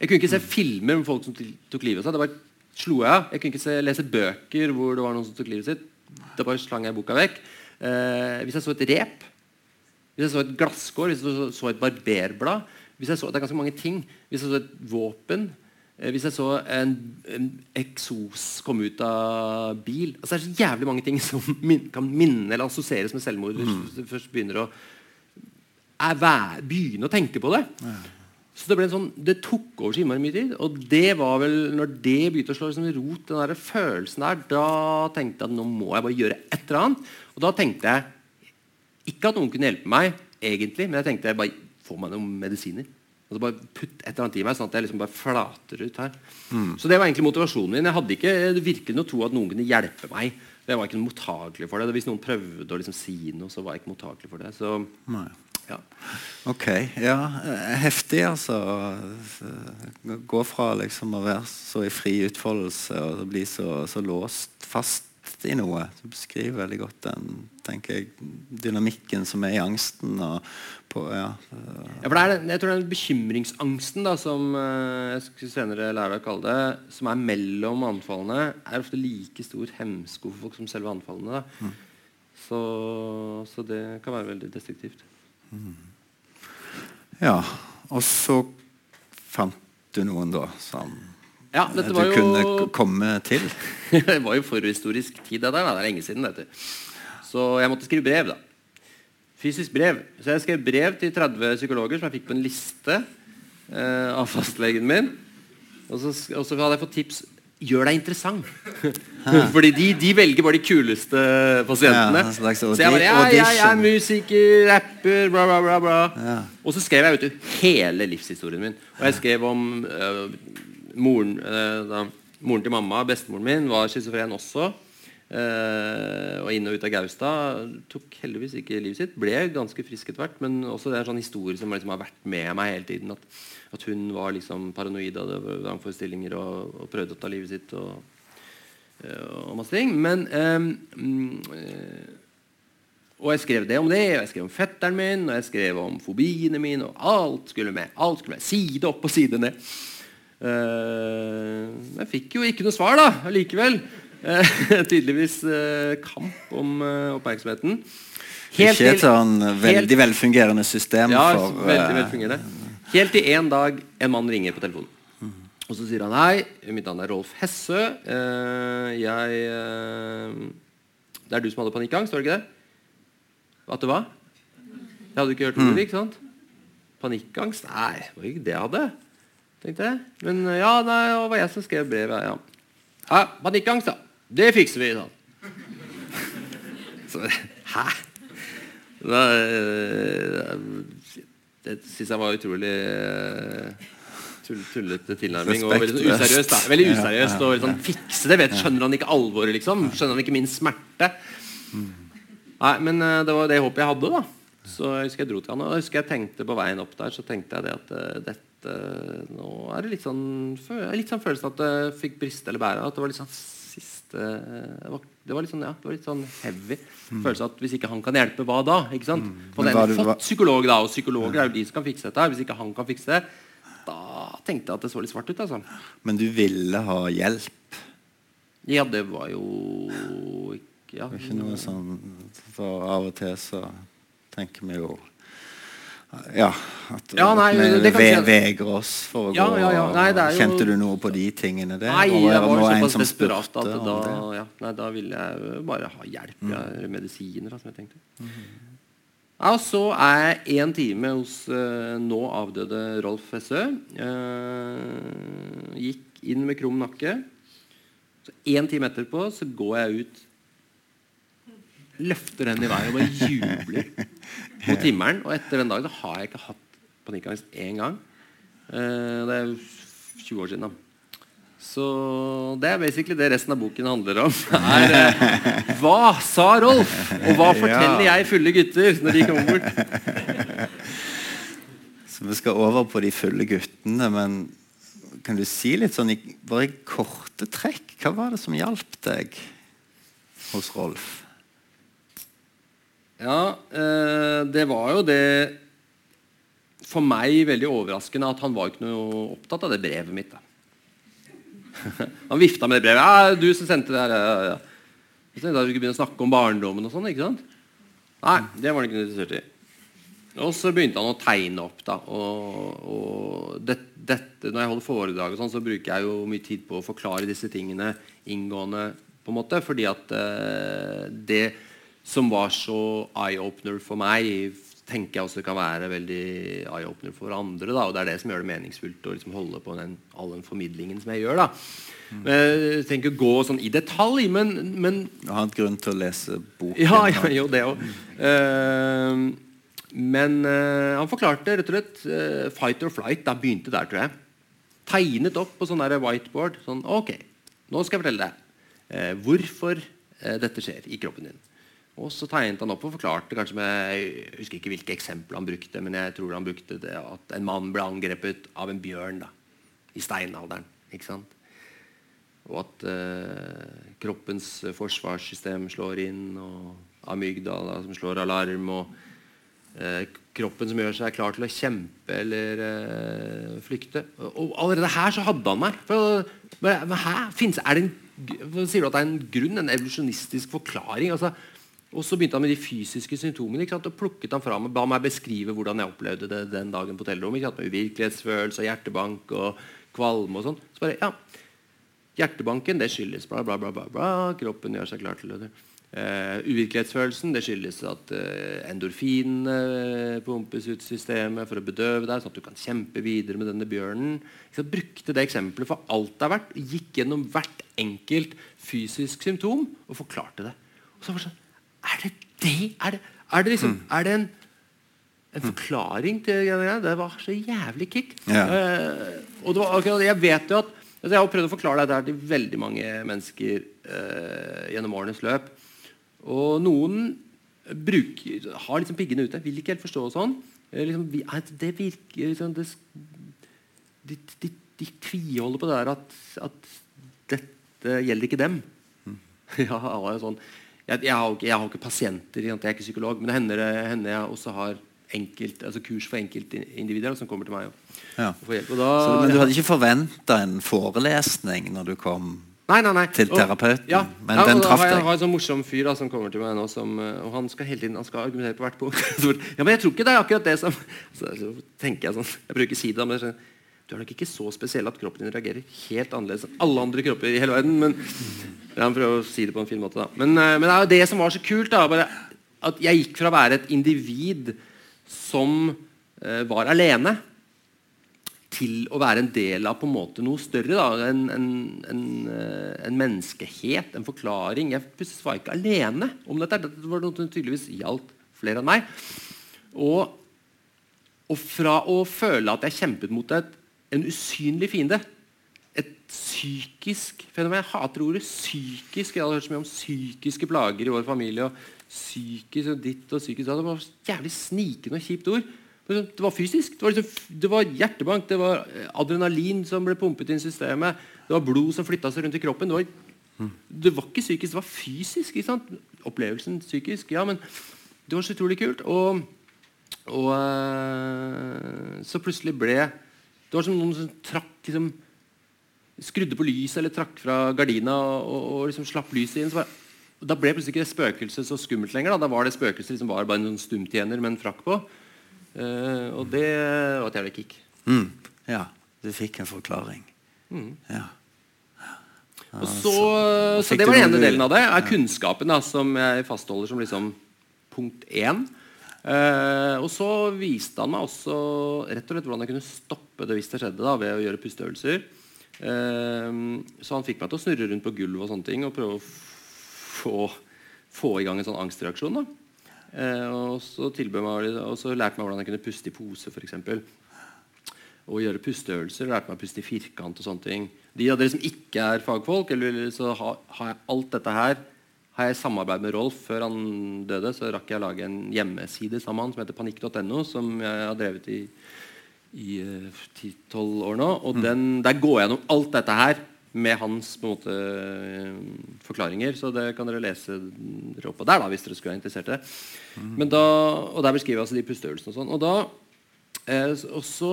Jeg kunne ikke se filmer om folk som tok livet av seg. Det bare slo jeg av. Jeg kunne ikke se, lese bøker hvor det var noen som tok livet sitt. Da bare slang jeg boka vekk. Eh, hvis jeg så et rep, hvis jeg så et glasskår, hvis jeg så, så et barberblad hvis jeg så, Det er ganske mange ting. Hvis jeg så et våpen eh, Hvis jeg så en, en, eksos komme ut av bil altså Det er så jævlig mange ting som min, kan minne eller assosieres med selvmord. Hvis mm. du først begynner å, er, begynne å tenke på det. Ja. Så det, sånn, det tok over så innmari mye tid. Og det var vel når det begynte å slå liksom rot, den der følelsen der, da tenkte jeg at nå må jeg bare gjøre et eller annet. Og da tenkte jeg ikke at noen kunne hjelpe meg, egentlig, men jeg tenkte jeg bare få meg noen medisiner. Altså bare Putt et eller annet i meg, sånn at jeg liksom bare flater ut her. Mm. Så det var egentlig motivasjonen min. Jeg hadde ikke virkelig noe tro at noen kunne hjelpe meg. Jeg var ikke mottagelig for det. Hvis noen prøvde å liksom si noe, så var jeg ikke mottagelig for det. Så Nei. Ja. Ok. Ja, heftig, altså. Gå fra liksom å være så i fri utfoldelse og bli så, så låst fast i noe. Du beskriver veldig godt den tenker jeg, dynamikken som er i angsten. På, ja. ja. for det er, jeg tror det er bekymringsangsten, da, som eh, jeg skulle senere lære å kalle det, som er mellom anfallene, er ofte like stor hemsko for folk som selve anfallene. Mm. Så, så det kan være veldig destruktivt. Ja. Og så fant du noen, da, som ja, du jo... kunne komme til? det var jo forhistorisk tid. Det, der, det er lenge siden. Dette. Så jeg måtte skrive brev. da Fysisk brev. Så jeg skrev brev til 30 psykologer som jeg fikk på en liste eh, av fastlegen min. Og så, og så hadde jeg fått tips gjør deg interessant. Fordi de, de, velger bare de kuleste pasientene. Ja, så jeg bare ja, jeg, er musiker, rapper, bla, bla, bla. bla. Ja. Og så skrev jeg du, hele livshistorien min. Og jeg skrev om uh, moren, uh, da, moren til mamma, bestemoren min, var schizofren også. Uh, og inn og ut av Gaustad. Tok heldigvis ikke livet sitt. Ble ganske frisk etter hvert. Men også det er en sånn historie som liksom har vært med meg hele tiden. At, at hun var liksom paranoid av vrangforestillinger og, og prøvde å ta livet sitt. Og, uh, og masse ting. Men um, uh, Og jeg skrev det om det, og jeg skrev om fetteren min, og jeg skrev om fobiene mine. Og alt skulle med. alt skulle med, Side opp og side ned. jeg fikk jo ikke noe svar da, allikevel. tydeligvis uh, kamp om eh, oppmerksomheten. Helt ikke et sånn veldig velfungerende system. Ja, for, veldig eh, velfungerende. Helt til en dag en mann ringer på telefonen. Og så sier han hei, mitt navn er Rolf Hessø. jeg Det er du som hadde panikkangst, var det ikke det? At det var? Jeg hadde ikke hørt ordet, mm. ikke sant? Panikkangst? Nei, det var ikke det jeg hadde. tenkte jeg. Men ja, nei, det var jeg som skrev brevet. Ja, ja panikkangst, da. Det fikser vi. sånn. Så, Hæ? Da, eh, det syns jeg var utrolig eh, tull, tullete tilnærming. Og veldig sånn useriøst. Da. Veldig useriøst og sånn fikse det. Vet, skjønner han ikke alvoret, liksom? Skjønner han ikke min smerte? Nei, men eh, det var det håpet jeg hadde, da. Så jeg husker jeg dro til han Og jeg husker jeg tenkte på veien opp der Så tenkte jeg det at eh, dette Nå er det litt sånn Litt sånn følelsen at det fikk briste eller bære. At det var litt sånn siste det var, det var litt sånn, ja, det var litt sånn heavy følelse at hvis ikke han kan hjelpe, hva da? Ikke sant? For Men han var har fått psykolog, da, og psykologer er jo de som kan fikse dette. Hvis ikke han kan fikse det, da tenkte jeg at det så litt svart ut. altså Men du ville ha hjelp? Ja, det var jo ikke ja. Det er ikke noe sånn For av og til så tenker vi jo Ja, at, Ja, nei, at det vi kan ve vegrer oss for å Ja, gå ja, ja. Nei, jo- Kjente du noe på de tingene der? Nei, jeg var nå såpass desperat at da, ja, nei, da ville jeg bare ha hjelp. Ja, medisiner, som jeg tenkte. Mm. Ja, og så er jeg én time hos uh, nå avdøde Rolf Hessø. Uh, gikk inn med krum nakke. Så Én time etterpå så går jeg ut, løfter den i været og bare jubler mot himmelen. Og etter den dagen da har jeg ikke hatt panikkangst én gang. Eh, det er 20 år siden, da. Så det er basically det resten av boken handler om. Er, eh, hva sa Rolf? Og hva forteller jeg fulle gutter når de kommer bort? Så vi skal over på de fulle guttene, men kan du si litt sånn bare i korte trekk Hva var det som hjalp deg hos Rolf? Ja, eh, det var jo det For meg veldig overraskende at han var ikke noe opptatt av det brevet mitt. da Han vifta med det brevet. Ja, 'Du som sendte det her.' Ja, ja. Så at vi begynne å snakke om barndommen og sånn. ikke sant? Nei, det var han ikke interessert i. Og så begynte han å tegne opp. da Og, og det, dette, Når jeg holder foredrag, og sånn, så bruker jeg jo mye tid på å forklare disse tingene inngående. på en måte Fordi at uh, det som var så eye-opener for meg, tenker jeg også kan være veldig eye-opener for andre. da Og det er det som gjør det meningsfullt å liksom holde på den, all den formidlingen som jeg gjør. da Jeg trenger ikke gå sånn i detalj, men, men Ha en grunn til å lese boken. ja, ja, jo, det òg. men eh, han forklarte rett og slett eh, fight or flight. Da begynte der, tror jeg. Tegnet opp på sånn der whiteboard. Sånn, ok, nå skal jeg fortelle deg eh, hvorfor eh, dette skjer i kroppen din. Og så tegnet han opp og forklarte kanskje med Jeg husker ikke hvilke eksempler han brukte, men jeg tror han brukte det at en mann ble angrepet av en bjørn da, i steinalderen. ikke sant? Og at eh, kroppens forsvarssystem slår inn, og amygdala som slår alarm, og eh, kroppen som gjør seg klar til å kjempe eller eh, flykte. Og, og allerede her så hadde han meg. For, men, men her finnes, er det en, Sier du at det er en grunn, en evolusjonistisk forklaring? altså og så begynte han med de fysiske symptomene. Og plukket han fram og ba meg beskrive hvordan jeg opplevde det den dagen på hotellrommet. Med uvirkelighetsfølelse og hjertebank og kvalme og sånn. Så bare, ja, Hjertebanken det skyldes bla, bla, bla, bla, bla. Kroppen gjør seg klar til det. Uh, uvirkelighetsfølelsen det skyldes at uh, endorfinene pumpes ut systemet for å bedøve deg, sånn at du kan kjempe videre med denne bjørnen. Jeg brukte det eksempelet for alt det er verdt. Gikk gjennom hvert enkelt fysisk symptom og forklarte det. Og så var det sånn Er det det? Er det, er det liksom Er det en en forklaring til greia. Det var så jævlig kick. Yeah. Uh, og det var akkurat, jeg vet jo at altså Jeg har prøvd å forklare dette her til veldig mange mennesker uh, gjennom årenes løp. Og noen bruker, har liksom piggene ute, vil ikke helt forstå og sånn. Eh, liksom, det virker liksom, det, de, de, de tviholder på det der at, at dette gjelder ikke dem. ja, alle er sånn. Jeg, jeg, har ikke, jeg har ikke pasienter, jeg er ikke psykolog, men det hender, hender jeg også har enkelt, altså kurs for enkeltindivider som kommer til meg og, Ja. og får hjelp. Og da, Så, men du hadde ikke forventa en forelesning når du kom Nei, nei, nei. til terapeuten, ja, men ja, den traff deg? jeg, har en sånn morsom fyr da, som kommer til meg nå, som, eh, og han skal hele tiden han skal argumentere på hvert punkt. Ja, men jeg tror ikke det er akkurat det som Så, så tenker jeg sånn Jeg bruker si det, men jeg skjønner, du er nok ikke så spesiell at kroppen din reagerer helt annerledes enn alle andre kropper i hele verden. Men Han prøver å si det på en fin måte, da. Men, eh, men det er jo det som var så kult, da. At jeg gikk fra å være et individ som eh, var alene, til å være en del av på en måte noe større. Da. En, en, en, eh, en menneskehet, en forklaring. Jeg plutselig var ikke alene om dette. Det var noe som tydeligvis gjaldt flere enn meg. Og, og, fra å føle at jeg kjempet mot et, en usynlig fiende et psykisk fenomen. Jeg hater ordet psykisk. Jeg hadde hørt så mye om psykiske plager i vår familie. og psykisk og ditt og psykisk Det var jævlig snikende og kjipt ord. Det var fysisk. Det var, liksom, det var, hjertebank, det var eh, adrenalin som ble pumpet inn i systemet. Det var blod som flytta seg rundt i kroppen. Det var, det var ikke psykisk, det var fysisk. Opplevelsen psykisk, ja, men det var så utrolig kult. Og, og uh, så plutselig ble Det var som noen som trakk liksom, Skrudde på lyset eller trakk fra gardina og, og liksom slapp lyset inn. så var da ble plutselig ikke det spøkelset så skummelt lenger. Da, da var det spøkelset liksom bare en sånn stumtjener med en frakk på. Uh, og det var et jævlig kick. Mm. Ja, du fikk en forklaring. Mm. Ja. Og så, så Det var den ene delen av det. er Kunnskapen da, som jeg fastholder som liksom punkt én. Uh, og så viste han meg også rett og slett hvordan jeg kunne stoppe det hvis det skjedde, da, ved å gjøre pusteøvelser. Eh, så han fikk meg til å snurre rundt på gulvet og sånne ting og prøve å få, få i gang en sånn angstreaksjon. Eh, og, så meg, og så lærte meg hvordan jeg kunne puste i pose, f.eks. Og gjøre pusteøvelser. Lærte meg å puste i firkant og sånne ting. De av dere som ikke er fagfolk, eller, så har, har jeg alt dette her har jeg samarbeid med Rolf før han døde. Så rakk jeg å lage en hjemmeside sammen med han som heter panikk.no, som jeg har drevet i i ti-tolv 10-12 år nå. Og mm. den, der går jeg gjennom alt dette her med hans på en måte, eh, forklaringer. Så det kan dere lese dere opp på der da, hvis dere skulle være interessert i det. Mm. Da, og Der beskriver jeg altså de pusteøvelsene. Og sånn. Og, da, eh, og, så,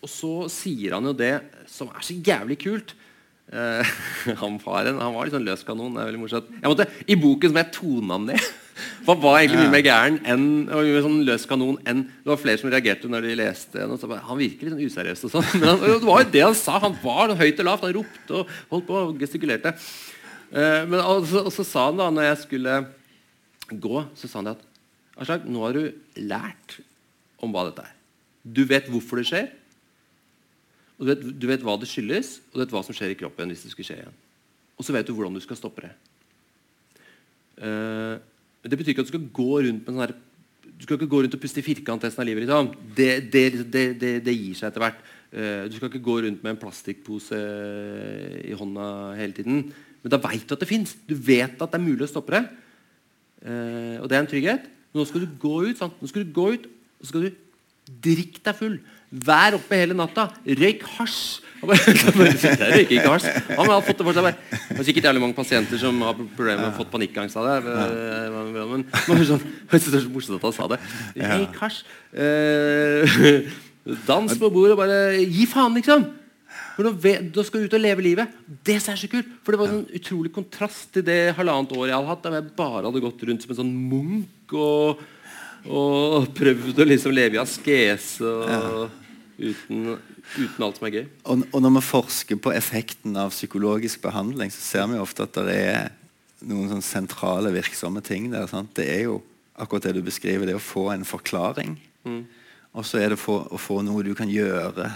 og, så, sier han jo det som er så jævlig kult. Eh, han, faren, han var litt sånn løs kanon. Det er veldig morsomt. Jeg måtte, I boken som jeg tona han ned For han var egentlig mye mer gæren enn sånn løs kanon enn Det var flere som reagerte når de leste. Og han virker litt sånn useriøs. og sånn Men han, det var jo det han sa. Han var høyt og lavt. Han ropte og holdt på og gestikulerte. Uh, men også, og så, sa han da når jeg skulle gå, så sa han det at Aslak, nå har du lært om hva dette er. Du vet hvorfor det skjer. Og du vet, du vet hva det skyldes, og du vet hva som skjer i kroppen hvis det skulle skje igjen. Og så vet du hvordan du skal stoppe det. Uh, det betyr ikke at du skal gå rundt med sånn du skal ikke gå rundt og puste i firkant resten av livet. Liksom. Det, det, det, det, gir seg etter hvert. Uh, du skal ikke gå rundt med en plastikkpose i hånda hele tiden. Men da veit du at det fins. Du vet at det er mulig å stoppe det. Uh, og det er en trygghet. Nå skal du gå ut, sant? Nå skal du gå ut og så skal du drikke deg full. Vær oppe hele natta. Røyk hasj. Han har fått det for seg. Det er sikkert jævlig mange pasienter som har problemer med å få panikkangst av det. Men det er så morsomt at han sa det. Røyk hasj. Eh, dans på bordet og bare gi faen, liksom. For da skal du ut og leve livet. Det er så kult. For det var en utrolig kontrast til det halvannet året jeg hadde hatt, der jeg bare hadde gått rundt som en sånn munk og, og prøvd å liksom leve i askese. Og, uten, uten, alt som er gøy. Og, og, når vi forsker på effekten av psykologisk behandling, så ser vi ofte at det er noen sånn sentrale, virksomme ting der. Sant? Det er jo akkurat det du beskriver, det å få en forklaring. Mm. Og så er det for, å få noe du kan gjøre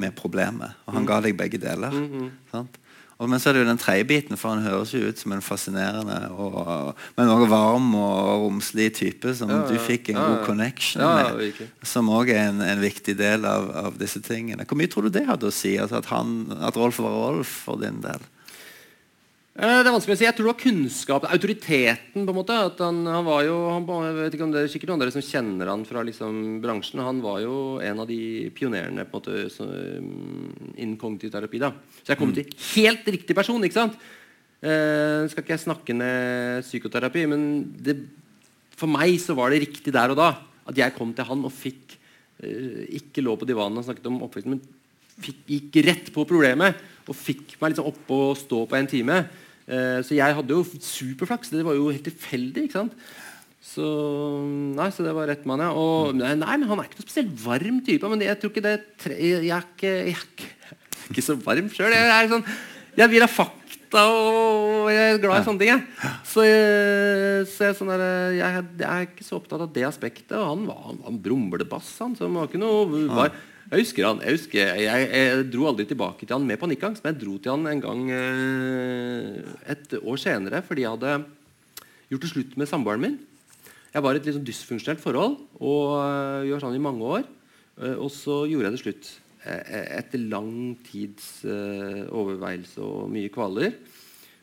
med problemet. Og han mm. ga deg begge deler. Mm -hmm. Og, men så er det jo den tredje biten, for han høres jo ut som en fascinerende og, men også varm og romslig type som ja, du fikk en ja, god connection med. Som òg er en, en, viktig del av, av, disse tingene. Hvor mye tror du det hadde å si? Altså at, han, at Rolf var Rolf for din del? Eh, det er vanskelig å si. Jeg tror det var kunnskap, autoriteten. på en måte at Han, han var jo, han, jeg vet ikke om det er sikkert noen av dere som kjenner han fra liksom, bransjen. Han var jo en av de pionerene på en måte, så, mm, innen kognitiv terapi. da. Så jeg kom mm. til helt riktig person. ikke sant? Eh, skal ikke jeg snakke ned psykoterapi, men det, for meg så var det riktig der og da. At jeg kom til han og fikk eh, Ikke lå på divanen og snakket om oppveksten, men fikk, gikk rett på problemet. Og fikk meg liksom oppe og stå på en time. Eh, så jeg hadde jo superflaks. Det var jo helt tilfeldig. ikke sant? Så, nei, så det var rett mann, ja. Og, nei, nei, men Han er ikke noe spesielt varm type. Men jeg tror ikke det jeg, er ikke, jeg er ikke, jeg er ikke så varm sjøl. Jeg, sånn, jeg vil ha fakta, og jeg er glad i sånne ting. Jeg. Så, jeg, så jeg, sånn der, jeg, er ikke så opptatt av det aspektet. Og han var, han var en brumlebass, han. Så han var ikke noe var, Jeg husker han, jeg, husker, jeg, jeg, dro aldri tilbake til han med panikkangst, men jeg dro til han en gang eh, et år senere fordi jeg hadde gjort det slutt med samboeren min. Jeg var i et litt sånn dysfunksjonelt forhold, og uh, gjorde sånn i mange år. Uh, og så gjorde jeg det slutt. Uh, etter lang tids overveielse og mye kvaler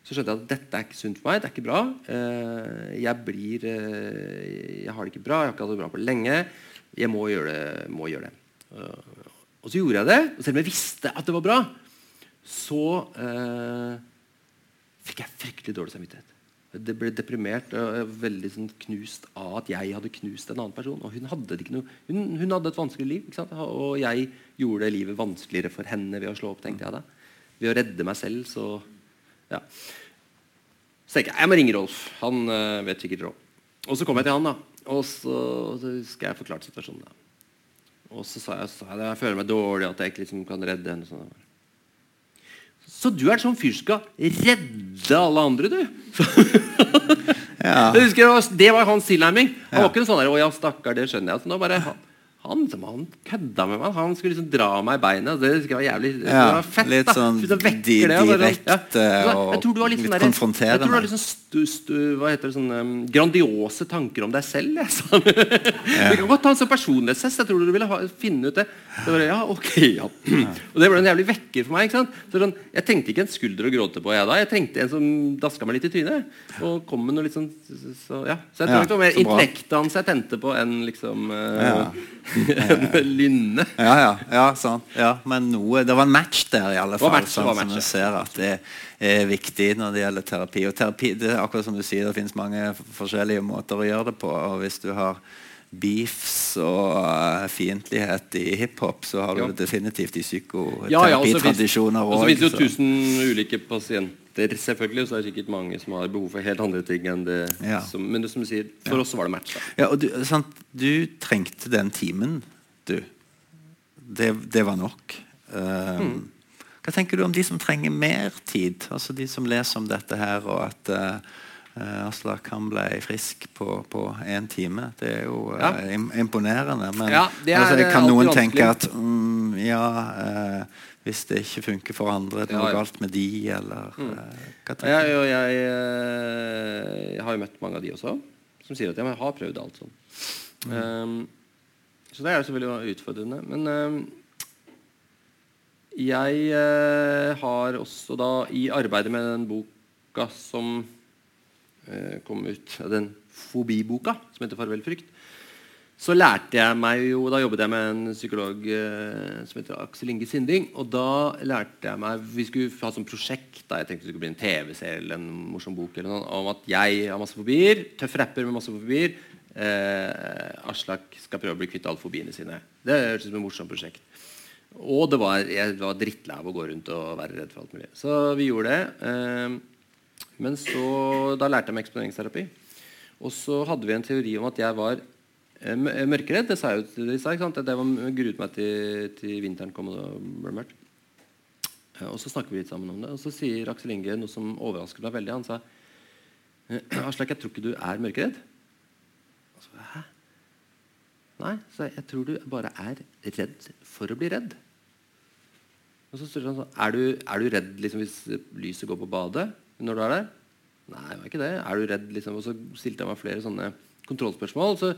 så skjønte jeg at dette er ikke sunt for meg. det er ikke bra. jeg blir Jeg har det ikke bra, jeg har ikke hatt det bra på lenge. Jeg må gjøre det. Må gjøre det. Og så gjorde jeg det. Og selv om jeg visste at det var bra, så fikk jeg fryktelig dårlig samvittighet. Det ble deprimert og veldig sånn, knust av at jeg hadde knust en annen person. Og hun hadde, noe, hun, hun hadde et vanskelig liv, og jeg gjorde livet vanskeligere for henne ved å slå opp. tenkte jeg da. Ved å redde meg selv, så ja. Så tenker jeg jeg må ringe Rolf. Han øh, vet sikkert råd. Og så kom jeg til han, da. Og så, så skal jeg forklare situasjonen. da. Og så sa jeg, at jeg føler meg dårlig, at jeg ikke liksom kan redde henne. Sånn. Så du er en sånn fyr som skal redde alle andre, du? ja. husker, det var hans tilnærming. Han var ikke noe sånn der, 'Å ja, stakkar, det skjønner jeg'. Så nå bare, han, han kødda med meg. Han skulle liksom dra meg i beinet. Det var jævlig det var fett. Litt sånn direkte og, og litt, litt konfronterende. Jeg tror du har litt sånn stu, stu, hva heter det, sånn, um, grandiose tanker om deg selv. Liksom. Ja. Vi kan godt ta en sånn personlighetstest. Jeg tror du ville ha, finne ut det. det var, ja, ok, ja. Og det ble en jævlig vekker for meg. Sånn, jeg trengte ikke en skulder å gråte på. Jeg, da. jeg trengte en som daska meg litt i trynet. Og kom med noe litt sånn så, ja. så jeg tror det var mer intellektet hans jeg tente på enn liksom uh, Lynne. Ja, ja, ja, sånn. ja, men noe, det var en match der, i alle fall. Match, sånn, som du ser at det er viktig når det gjelder terapi. Og terapi, det er akkurat som du sier, det finnes mange forskjellige måter å gjøre det på. og hvis du har beefs og uh, fiendtlighet i hiphop, så har du det definitivt i psykoterapitradisjoner òg. Ja, ja, og så finnes det jo tusen ulike pasienter, selvfølgelig. Så er det sikkert mange som har behov for helt andre ting enn det. Ja. Som, men det som du sier, for oss så var det match. Ja, og du, sant, du trengte den timen, du. Det, det var nok. Um, mm. Hva tenker du om de som trenger mer tid? Altså De som leser om dette her, og at uh, Aslak han ble frisk på én time. Det er jo uh, ja. imponerende. Men ja, er, altså, kan noen tenke at mm, ja, eh, hvis det ikke funker for andre, det er noe galt med de, eller mm. hva tenker jeg, jeg, jeg, jeg, har jo møtt mange av de også, som sier at jeg har prøvd alt sånn. Mm. Um, så det er jo selvfølgelig utfordrende. Men um, jeg uh, har også da i arbeidet med den boka som eh, kom ut, den fobiboka som heter 'Farvel frykt', så lærte jeg meg jo Da jobbet jeg med en psykolog eh, som heter Aksel Inge Sinding. Og da lærte jeg meg Vi skulle ha sånn prosjekt da jeg tenkte det skulle bli en TV-serie eller en morsom bok eller noe, om at jeg har masse fobier. Tøff rapper med masse fobier. Eh, Aslak skal prøve å bli kvitt alle fobiene sine. Det høres ut som et morsomt prosjekt. Og det var, jeg var drittlei av å gå rundt og være redd for alt mulig. Så vi gjorde det. Eh, men så, da lærte jeg meg eksponeringsterapi. Og så hadde vi en teori om at jeg var eh, mørkeredd. Det sa jeg jo til disse. ikke sant? At Jeg gruet meg til, til, vinteren kom og det ble mørkt. Eh, og så snakker vi litt sammen om det. Og så sier Aksel Inge noe som overrasket meg veldig. Han sa Aslak, jeg tror ikke du er mørkeredd. Og så, Hæ? Nei, så jeg tror du bare er redd for å bli redd. Og så spør han sånn Er er du redd liksom, hvis lyset går på badet når du er der? Nei, det var ikke det. Er du redd liksom? Og så stilte jeg meg flere sånne kontrollspørsmål. Og så,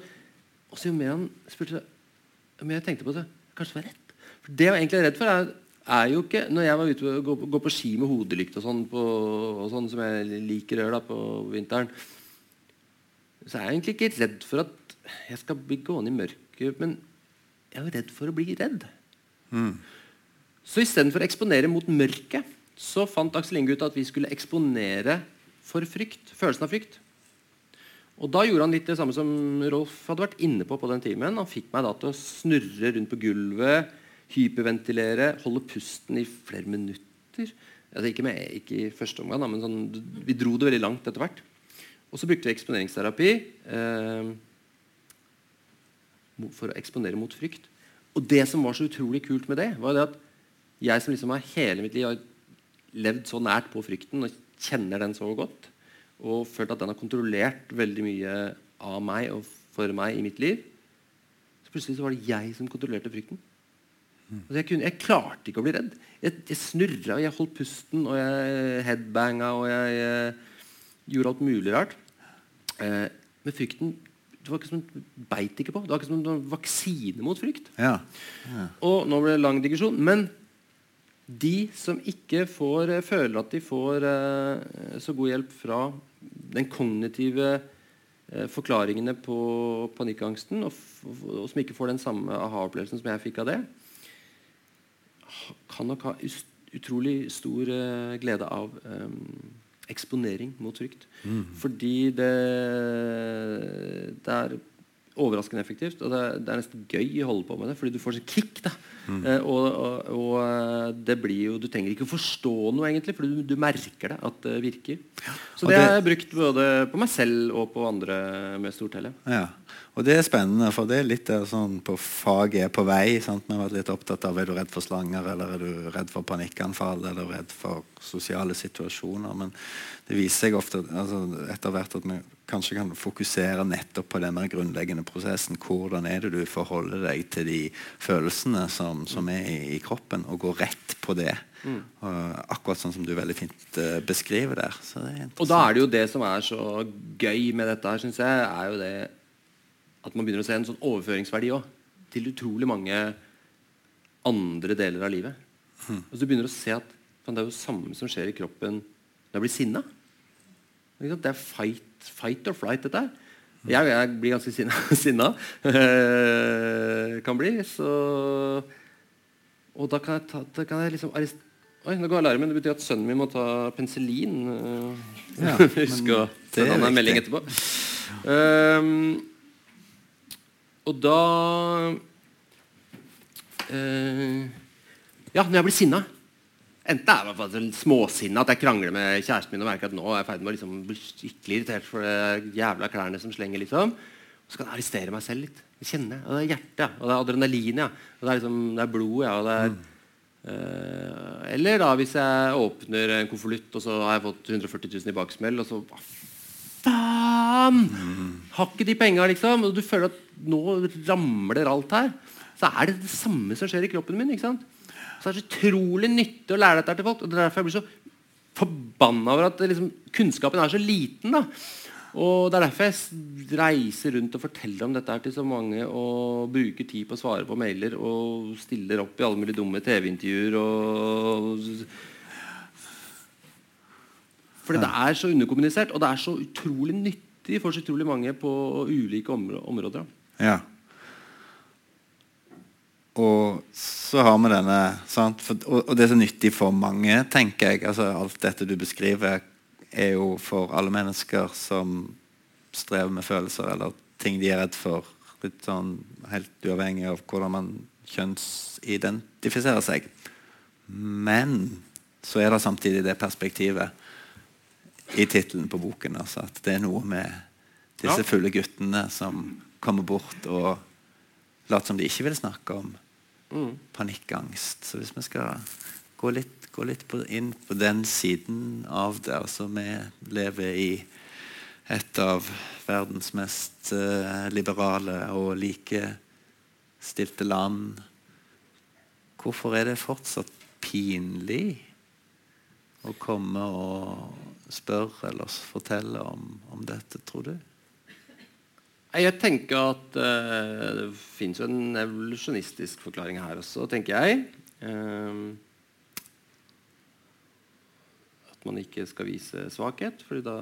og så jo mer han spurte, jo mer jeg tenkte på det Kanskje det var rett. For det jeg var egentlig redd for, er, er jo ikke Når jeg var ute og gå, gå på ski med hodelykt og sånn, på, og sånn som jeg liker å gjøre da, på vinteren, så er jeg egentlig ikke redd for at jeg skal bli gående i mørket, men jeg er jo redd for å bli redd. Mm. Så istedenfor å eksponere mot mørket, så fant Aksel Inge ut at vi skulle eksponere for frykt. Følelsen av frykt. Og Da gjorde han litt det samme som Rolf hadde vært inne på på den timen. Han fikk meg da til å snurre rundt på gulvet, hyperventilere, holde pusten i flere minutter. Altså ikke, med, ikke i første omgang, men sånn, vi dro det veldig langt etter hvert. Og så brukte vi eksponeringsterapi. Eh, for å eksponere mot frykt. Og det som var så utrolig kult med det, var det at jeg som liksom har hele mitt liv levd så nært på frykten og kjenner den så godt, og følt at den har kontrollert veldig mye av meg og for meg i mitt liv, så plutselig så var det jeg som kontrollerte frykten. Altså, jeg, kunne, jeg, klarte ikke å bli redd. Jeg, jeg snurra, jeg holdt pusten, og jeg headbanga, og jeg, jeg gjorde alt mulig rart. Eh, men frykten det var ikke som en beit ikke på. Det var ikke som en vaksine mot frykt. Ja. Ja. Og nå ble det lang digresjon. Men de som ikke får, eh, føler at de får eh, så god hjelp fra den kognitive eh, forklaringene på panikkangsten, og, og, som ikke får den samme aha-opplevelsen som jeg fikk av det, kan nok ha utrolig stor glede av um, eksponering mot frykt. Mm. Fordi det, det, er overraskende effektivt, og det det er, nesten gøy å holde på med det. Fordi du får sånn kick. da mm. eh, og, og, og, eh, det blir jo Du trenger ikke å forstå noe, egentlig, for du, du merker det at det virker. Så det, det har jeg brukt både på meg selv og på andre med stortele. Ja. Og det er spennende, for det er litt der sånn på faget er på vei. Sant? Vi har vært litt opptatt av Er du redd for slanger, eller er du redd for panikkanfall, eller er du redd for sosiale situasjoner. Men det viser seg ofte altså, etter hvert at vi kanskje kan fokusere nettopp på den mer grunnleggende prosessen. Hvordan er det du forholder deg til de følelsene som, som er i, i, kroppen, og går rett på det. Mm. akkurat sånn som du veldig fint uh, beskriver der. og da er det jo det som er så gøy med dette her, syns jeg, er jo det at man begynner å se en sånn overføringsverdi òg. til utrolig mange andre deler av livet. Mm. Og så begynner du å se at det er jo det samme som skjer i kroppen når jeg blir sinna. Det er fight, fight or flight, dette her. Jeg, jeg, blir ganske sinna. sinna kan bli. Så Og da kan jeg, ta, da kan jeg liksom arrest... Oi, nå går alarmen. Det betyr at sønnen min må ta penicillin. Ja, Husk å sende han en melding etterpå. Um, og da eh, Ja, når jeg blir sinna Enten er jeg sånn småsinna, at jeg krangler med kjæresten min og merker at nå er jeg ferdig med å liksom bli skikkelig irritert for de jævla klærne som slenger. liksom. Så kan jeg arrestere meg selv litt. Det kjenner jeg. Og det er hjertet, og det er adrenalin, ja. og det er, liksom, det er blod. Ja, og det er, mm. uh, eller da hvis jeg åpner en konvolutt, og så har jeg fått 140 000 i baksmell, og så faen! Har ikke de penga, liksom. Og du føler at nå ramler alt her. Så er det det samme som skjer i kroppen min. ikke sant? Så det er så utrolig nyttig å lære dette til folk. og Det er derfor jeg blir så forbanna over at liksom, kunnskapen er så liten. da. Og Det er derfor jeg reiser rundt og forteller om dette her til så mange og bruker tid på å svare på mailer og stiller opp i alle mulige dumme TV-intervjuer. og fordi det er så underkommunisert, og det er så utrolig nyttig for så utrolig mange på ulike områder. Ja. Og så har vi denne for, og, og, det er så nyttig for mange, tenker jeg. Altså, alt dette du beskriver, er jo for alle mennesker som strever med følelser eller ting de er redd for. Litt sånn Helt uavhengig av hvordan man kjønnsidentifiserer seg. Men så er det samtidig det perspektivet i tittelen på boken. Altså, at det er noe med disse fulle guttene som kommer bort og later som de ikke vil snakke om mm. panikkangst. Så hvis vi skal gå litt, gå litt på, inn på den siden av det altså Vi lever i et av verdens mest uh, liberale og likestilte land. Hvorfor er det fortsatt pinlig å komme og spørre eller fortelle om, om dette, tror du? Jeg tenker at uh, det fins en evolusjonistisk forklaring her også, tenker jeg. Uh, at man ikke skal vise svakhet, fordi da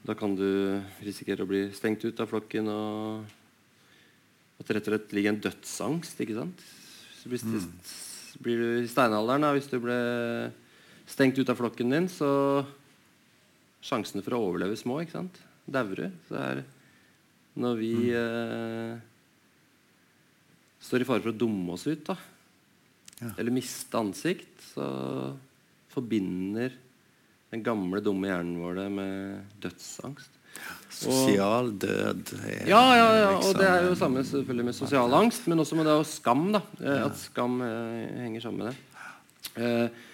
da kan du risikere å bli stengt ut av flokken, og at det rett og slett ligger en dødsangst. ikke sant? Så blir, mm. blir du i steinalderen da, hvis du ble stengt ut av flokken din, så sjansene for å overleve små. ikke sant? Dauer. Så er når vi mm. eh, står i fare for å dumme oss ut, da, ja. eller miste ansikt, så forbinder den gamle, dumme hjernen vår det med dødsangst. Sosial død er, Ja, ja, ja, liksom, og det er jo samme selvfølgelig med sosial angst, men også med det og skam. da, eh, At skam eh, henger sammen med det. Eh,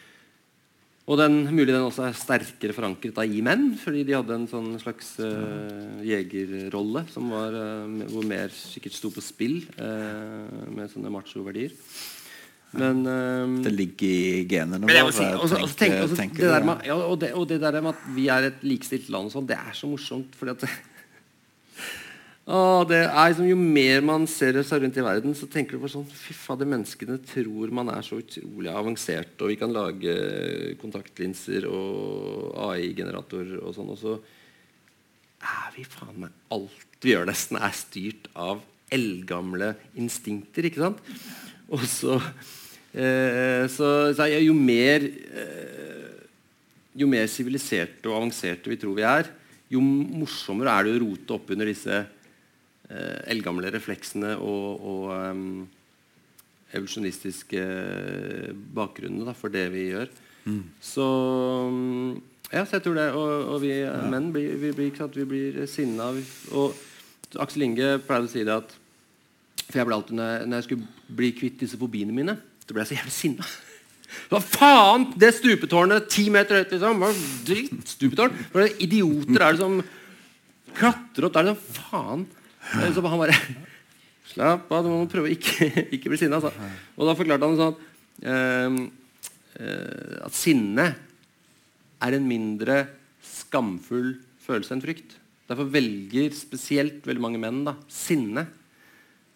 Og den, mulig den også er sterkere forankret da i menn, fordi de hadde en sånn slags uh, jegerrolle som var, uh, hvor mer sikkert sto på spill uh, med sånne macho-verdier. Men uh, Det ligger i genene våre. og, det, og det der med at vi er et likestilt land, og sånn, det er så morsomt. fordi at er liksom, Jo mer man ser seg rundt i verden, så tenker du på sånn Fy fader, menneskene tror man er så utrolig avansert, og vi kan lage kontaktlinser og AI-generatorer og sånn, og så er vi faen meg Alt vi gjør, nesten, er styrt av eldgamle instinkter, ikke sant? Og så, eh, så, så jo mer eh, Jo mer siviliserte og avanserte vi tror vi er, jo morsommere er det å rote opp under disse eh, eldgamle refleksene og, og um, evolusjonistiske bakgrunnene for det vi gjør. Så mm, ja, så jeg tror det. Og, og vi menn blir, vi blir, ikke sant, vi blir sinna. Og Aksel Inge pleide å si det at For jeg ble alltid, når jeg, når jeg skulle bli kvitt disse fobiene mine, så ble jeg så jævlig sinna. Hva faen! Det stupetårnet ti meter høyt, liksom. Hva drittstupetårn? Hva er idioter er det som klatrer opp der? Liksom, faen! Så han bare Slapp av, du må prøve å ikke, ikke bli sinna. Og da forklarte han sånn at, uh, at sinne er en mindre skamfull følelse enn frykt. Derfor velger spesielt veldig mange menn da, sinne.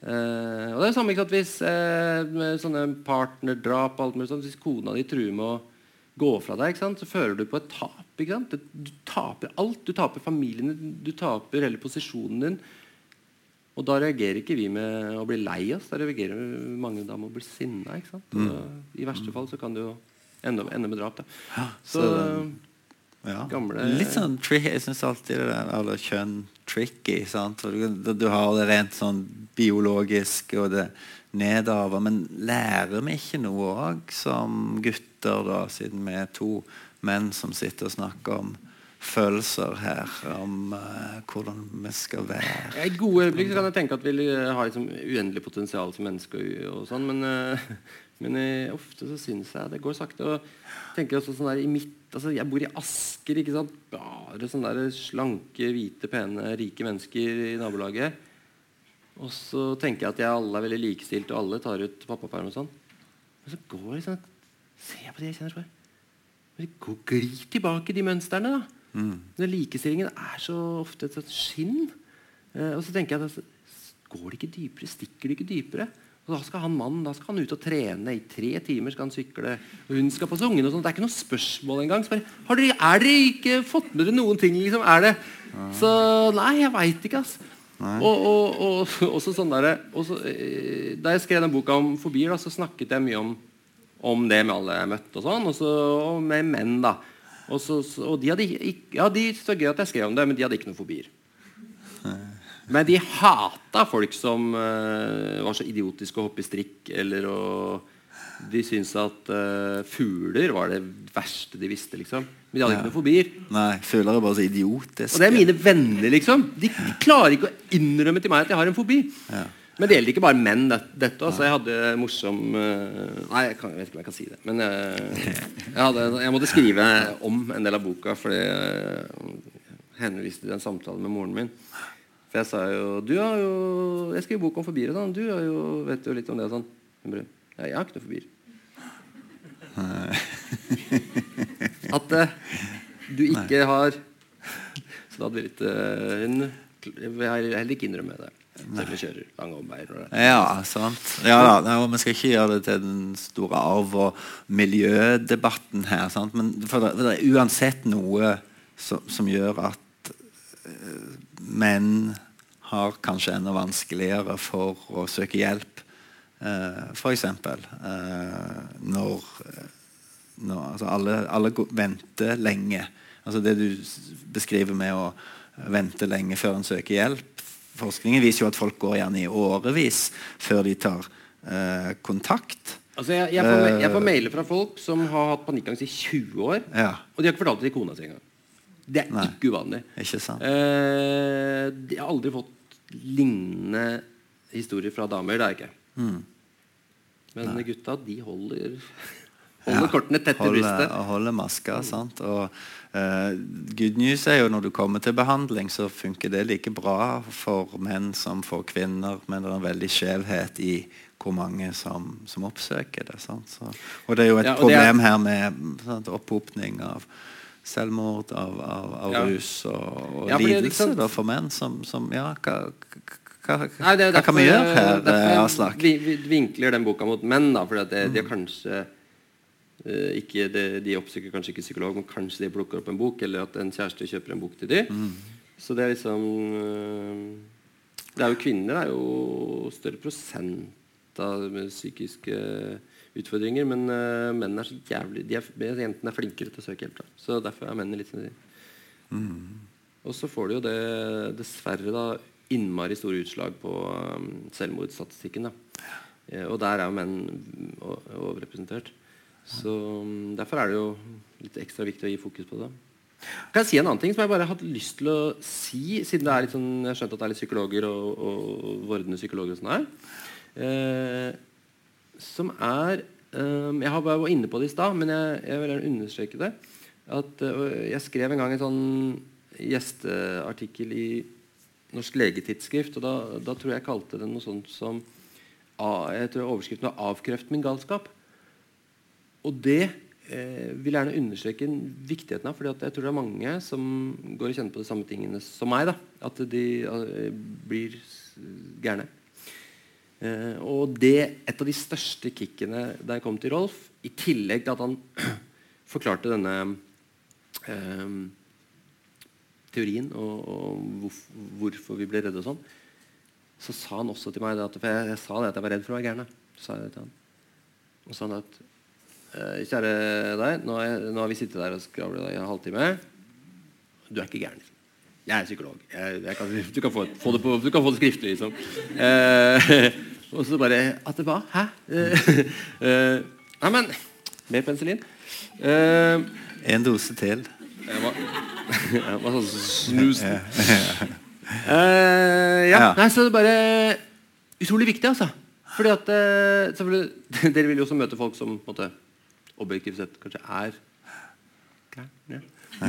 Uh, og det er jo samme ikke sant, hvis uh, sånne partnerdrap og alt mulig sånt, Hvis kona di truer med å gå fra deg, ikke sant, så fører du på et tap. Ikke sant? Du, du taper alt. Du taper familien din, du taper hele posisjonen din. Og da reagerer ikke vi med å bli lei oss. Da reagerer mange da med å bli sinna. ikke sant? Mm. I verste fall så kan det jo ende, ende med drap. da. Så, Ja. Gamle- Litt sånn tricky. Jeg syns alltid det der eller kjønn tricky. Sant? Du, du har det rent sånn biologisk og det nedover. Men lærer vi ikke noe òg som gutter, da, siden vi er to menn som sitter og snakker om følelser her? Om uh, hvordan vi skal være? I gode øyeblikk kan jeg tenke at vi har liksom uendelig potensial som mennesker. og, og sånn, Men, uh, men eh, ofte så syns jeg det går sakte. og tenker også sånn der i midt, altså Jeg bor i Asker. ikke sant? Bare sånne der slanke, hvite, pene, rike mennesker i nabolaget. Og så tenker jeg at jeg alle er veldig likestilt, og alle tar ut pappaperm og sånn. Men så går jeg sånn Ser jeg på de jeg kjenner så bare går glir tilbake, de mønstrene. da. Den likestillingen er så ofte et sånt skinn. Eh, og så tenker jeg at altså, Går det ikke dypere? Stikker det ikke dypere? Og da skal han mannen da skal han ut og trene. I tre timer skal han sykle. Og hun skal passe ungene. og sånt. Det er ikke noe spørsmål engang. Bare, har dere, er dere ikke fått med dere noen ting? liksom? Er det? Så nei, jeg veit ikke, ass. Og, og, og, også sånn der, også, eh, Da jeg skrev den boka om fobier, da, så snakket jeg mye om, om det med alle jeg møtte, og sånn, og, så, og med menn. da. Og, så, og de hadde ikke, ja, de så gøy at jeg skrev om det, men de hadde ikke noen fobier. Men de hata folk som uh, var så idiotiske å hoppe i strikk. Eller å, De syntes at uh, fugler var det verste de visste. liksom Men de hadde ikke noen fobier. Nei, fugler er bare så idiotiske. Og det er mine venner, liksom. De, de klarer ikke å innrømme til meg at jeg har en fobi. Ja. Men det gjelder ikke bare menn. Det, dette altså, Jeg hadde morsom eh, Nei, jeg, kan, jeg vet ikke om jeg kan si det. Men eh, jeg, hadde, jeg måtte skrive om en del av boka fordi jeg henviste til en samtale med moren min. For jeg sa jo Du har jo Jeg skriver bok om fobier sånn. Du har jo, vet jo litt om det sånn. Hun bare Ja, jeg har ikke noe fobier. At uh, du ikke har Så da hadde vi litt uh, Hun vil heller ikke innrømme det. Om vi kjører lange omveier. Ja, sant. Ja, da, og vi skal ikke gjøre det til den store arv- og miljødebatten her. Sant? Men for det, for det er uansett noe som, som gjør at uh, menn har kanskje enda vanskeligere for å søke hjelp. Uh, F.eks. Uh, når, når altså alle, alle venter lenge. Altså det du beskriver med å vente lenge før en søker hjelp. Forskningen viser jo at folk går gjerne i årevis før de tar eh, kontakt. Altså jeg, jeg, får, jeg får mailer fra folk som har hatt panikkangst i 20 år, Ja, og de har ikke fortalt det til kona si engang. Det er Nei. ikke uvanlig. ikke sant? Eh, de har aldri fått lignende historier fra damer. Det er ikke. Mm. Men gutta, de holder Holde kortene tett holde, holde, brystet. holde maska. Sant? Og uh, good news er jo når du kommer til behandling, så funker det like bra for menn som for kvinner, men det er en veldig skjevhet i hvor mange som, som oppsøker det. Sant? Så, og det er jo et Ja, problem er- her med sant, opphopning av selvmord, av, av, av Ja. rus og, og Ja, lidelse sant- da, for menn som, som Ja, hva, hva, hva, hva kan vi gjøre her, eh, Aslak? vi, vi vinkler den boka mot menn, da, for det, Mm. de har kanskje ikke, det, De oppsøker kanskje ikke psykolog, men kanskje de plukker opp en bok, eller at en kjæreste kjøper en bok til dem. Mm. Så det er liksom eh, Det er jo Kvinner det er jo større prosent av psykiske utfordringer, men uh, menn er så jævlig de er, Jentene er flinkere til å søke hjelp. Da. Så derfor er mennene litt sånn og så får du jo det dessverre da innmari store utslag på um, selvmordsstatistikken. da. Eh, og der er jo menn overrepresentert. Så um, Derfor er det jo litt ekstra viktig å gi fokus på det. Kan jeg si en annen ting som jeg bare hadde lyst til å si, siden det er litt sånn, jeg har skjønt at det er litt psykologer og, og vordende psykologer og sånn her. Eh, som er eh, Jeg har bare var inne på det i stad, men jeg, jeg vil gjerne understreke det. At, uh, jeg skrev en gang en sånn gjesteartikkel i Norsk legetidsskrift. og Da, da tror jeg jeg kalte det noe sånt som jeg tror Overskriften var 'Avkreft min galskap'. Og det eh, vil gjerne understreke viktigheten av. for jeg tror det er mange som går og kjenner på de samme tingene som meg. da, At de eh, blir gærne. Eh, og det, et av de største kickene da jeg kom til Rolf, i tillegg til at han forklarte denne eh, teorien og, og hvorf, hvorfor vi ble redde og sånn, så sa han også til meg at, For jeg, jeg sa det at jeg var redd for å være gæren. Og så sa han at Kjære deg, nå, er, nå har vi sittet der og skravla i en halvtime. Du er ikke gæren. Liksom. Jeg er psykolog. Jeg, jeg kan, du, kan få, få det på, du kan få det skriftlig, liksom. Eh, og så bare At det var? Hæ? Eh, eh, Nei, men Mer penicillin. Eh, En dose til. jeg var, jeg var sånn snus. Eh, ja. Nei, så det er bare utrolig viktig, altså. Fordi at eh, selvfølgelig, Dere vil jo også møte folk som måte, objektivt sett kanskje er gærne.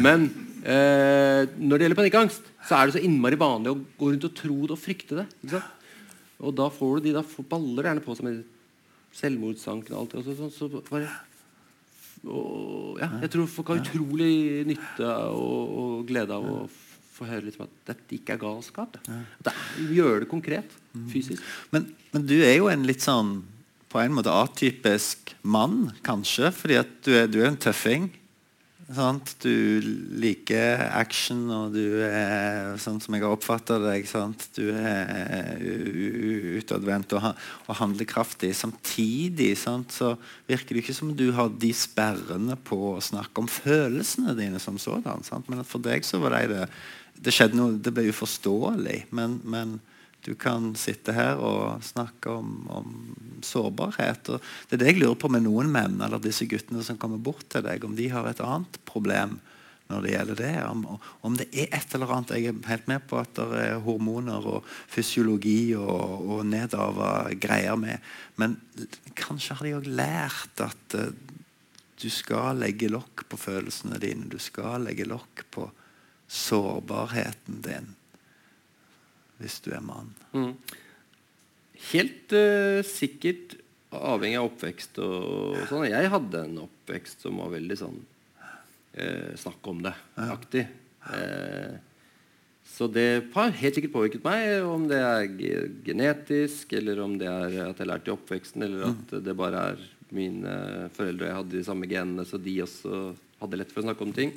Men eh, når det gjelder panikkangst, så er det så innmari vanlig å gå rundt og tro det og frykte det. Og da får du de da baller gjerne på seg med selvmordstanken og alt det. Og så, så, så bare og, ja, jeg tror folk har utrolig nytte og, og glede av å få høre liksom at dette ikke er galskap. Det. At det gjør det konkret, fysisk. Men, men du er jo en litt sånn på en måte atypisk mann, kanskje, fordi at du er, du er en tøffing. Sant? Du liker action, og du er sånn som jeg har oppfatta deg. Sant? Du er utadvendt og, og handlekraftig. Samtidig sant? så virker det ikke som du har de sperrene på å snakke om følelsene dine som sådan. Sant? Men for deg så var det det Det skjedde noe, det ble uforståelig. Men, men du kan sitte her og snakke om, om sårbarhet. Og det er det jeg lurer på med noen menn eller disse guttene som kommer bort til deg, om de har et annet problem når det gjelder det. Om, om det er et eller annet Jeg er helt med på at det er hormoner og fysiologi og, og nedover greier med, men kanskje har de òg lært at uh, du skal legge lokk på følelsene dine. Du skal legge lokk på sårbarheten din hvis du er mann. Mm. Helt uh, sikkert avhengig av oppvekst og, og sånn. Jeg hadde en oppvekst som var veldig sånn uh, snakk om det-aktig. Uh, så det har helt sikkert påvirket meg, om det er genetisk, eller om det er at jeg lærte i oppveksten, eller at det bare er mine foreldre jeg hadde de samme genene, så de også hadde lett for å snakke om ting.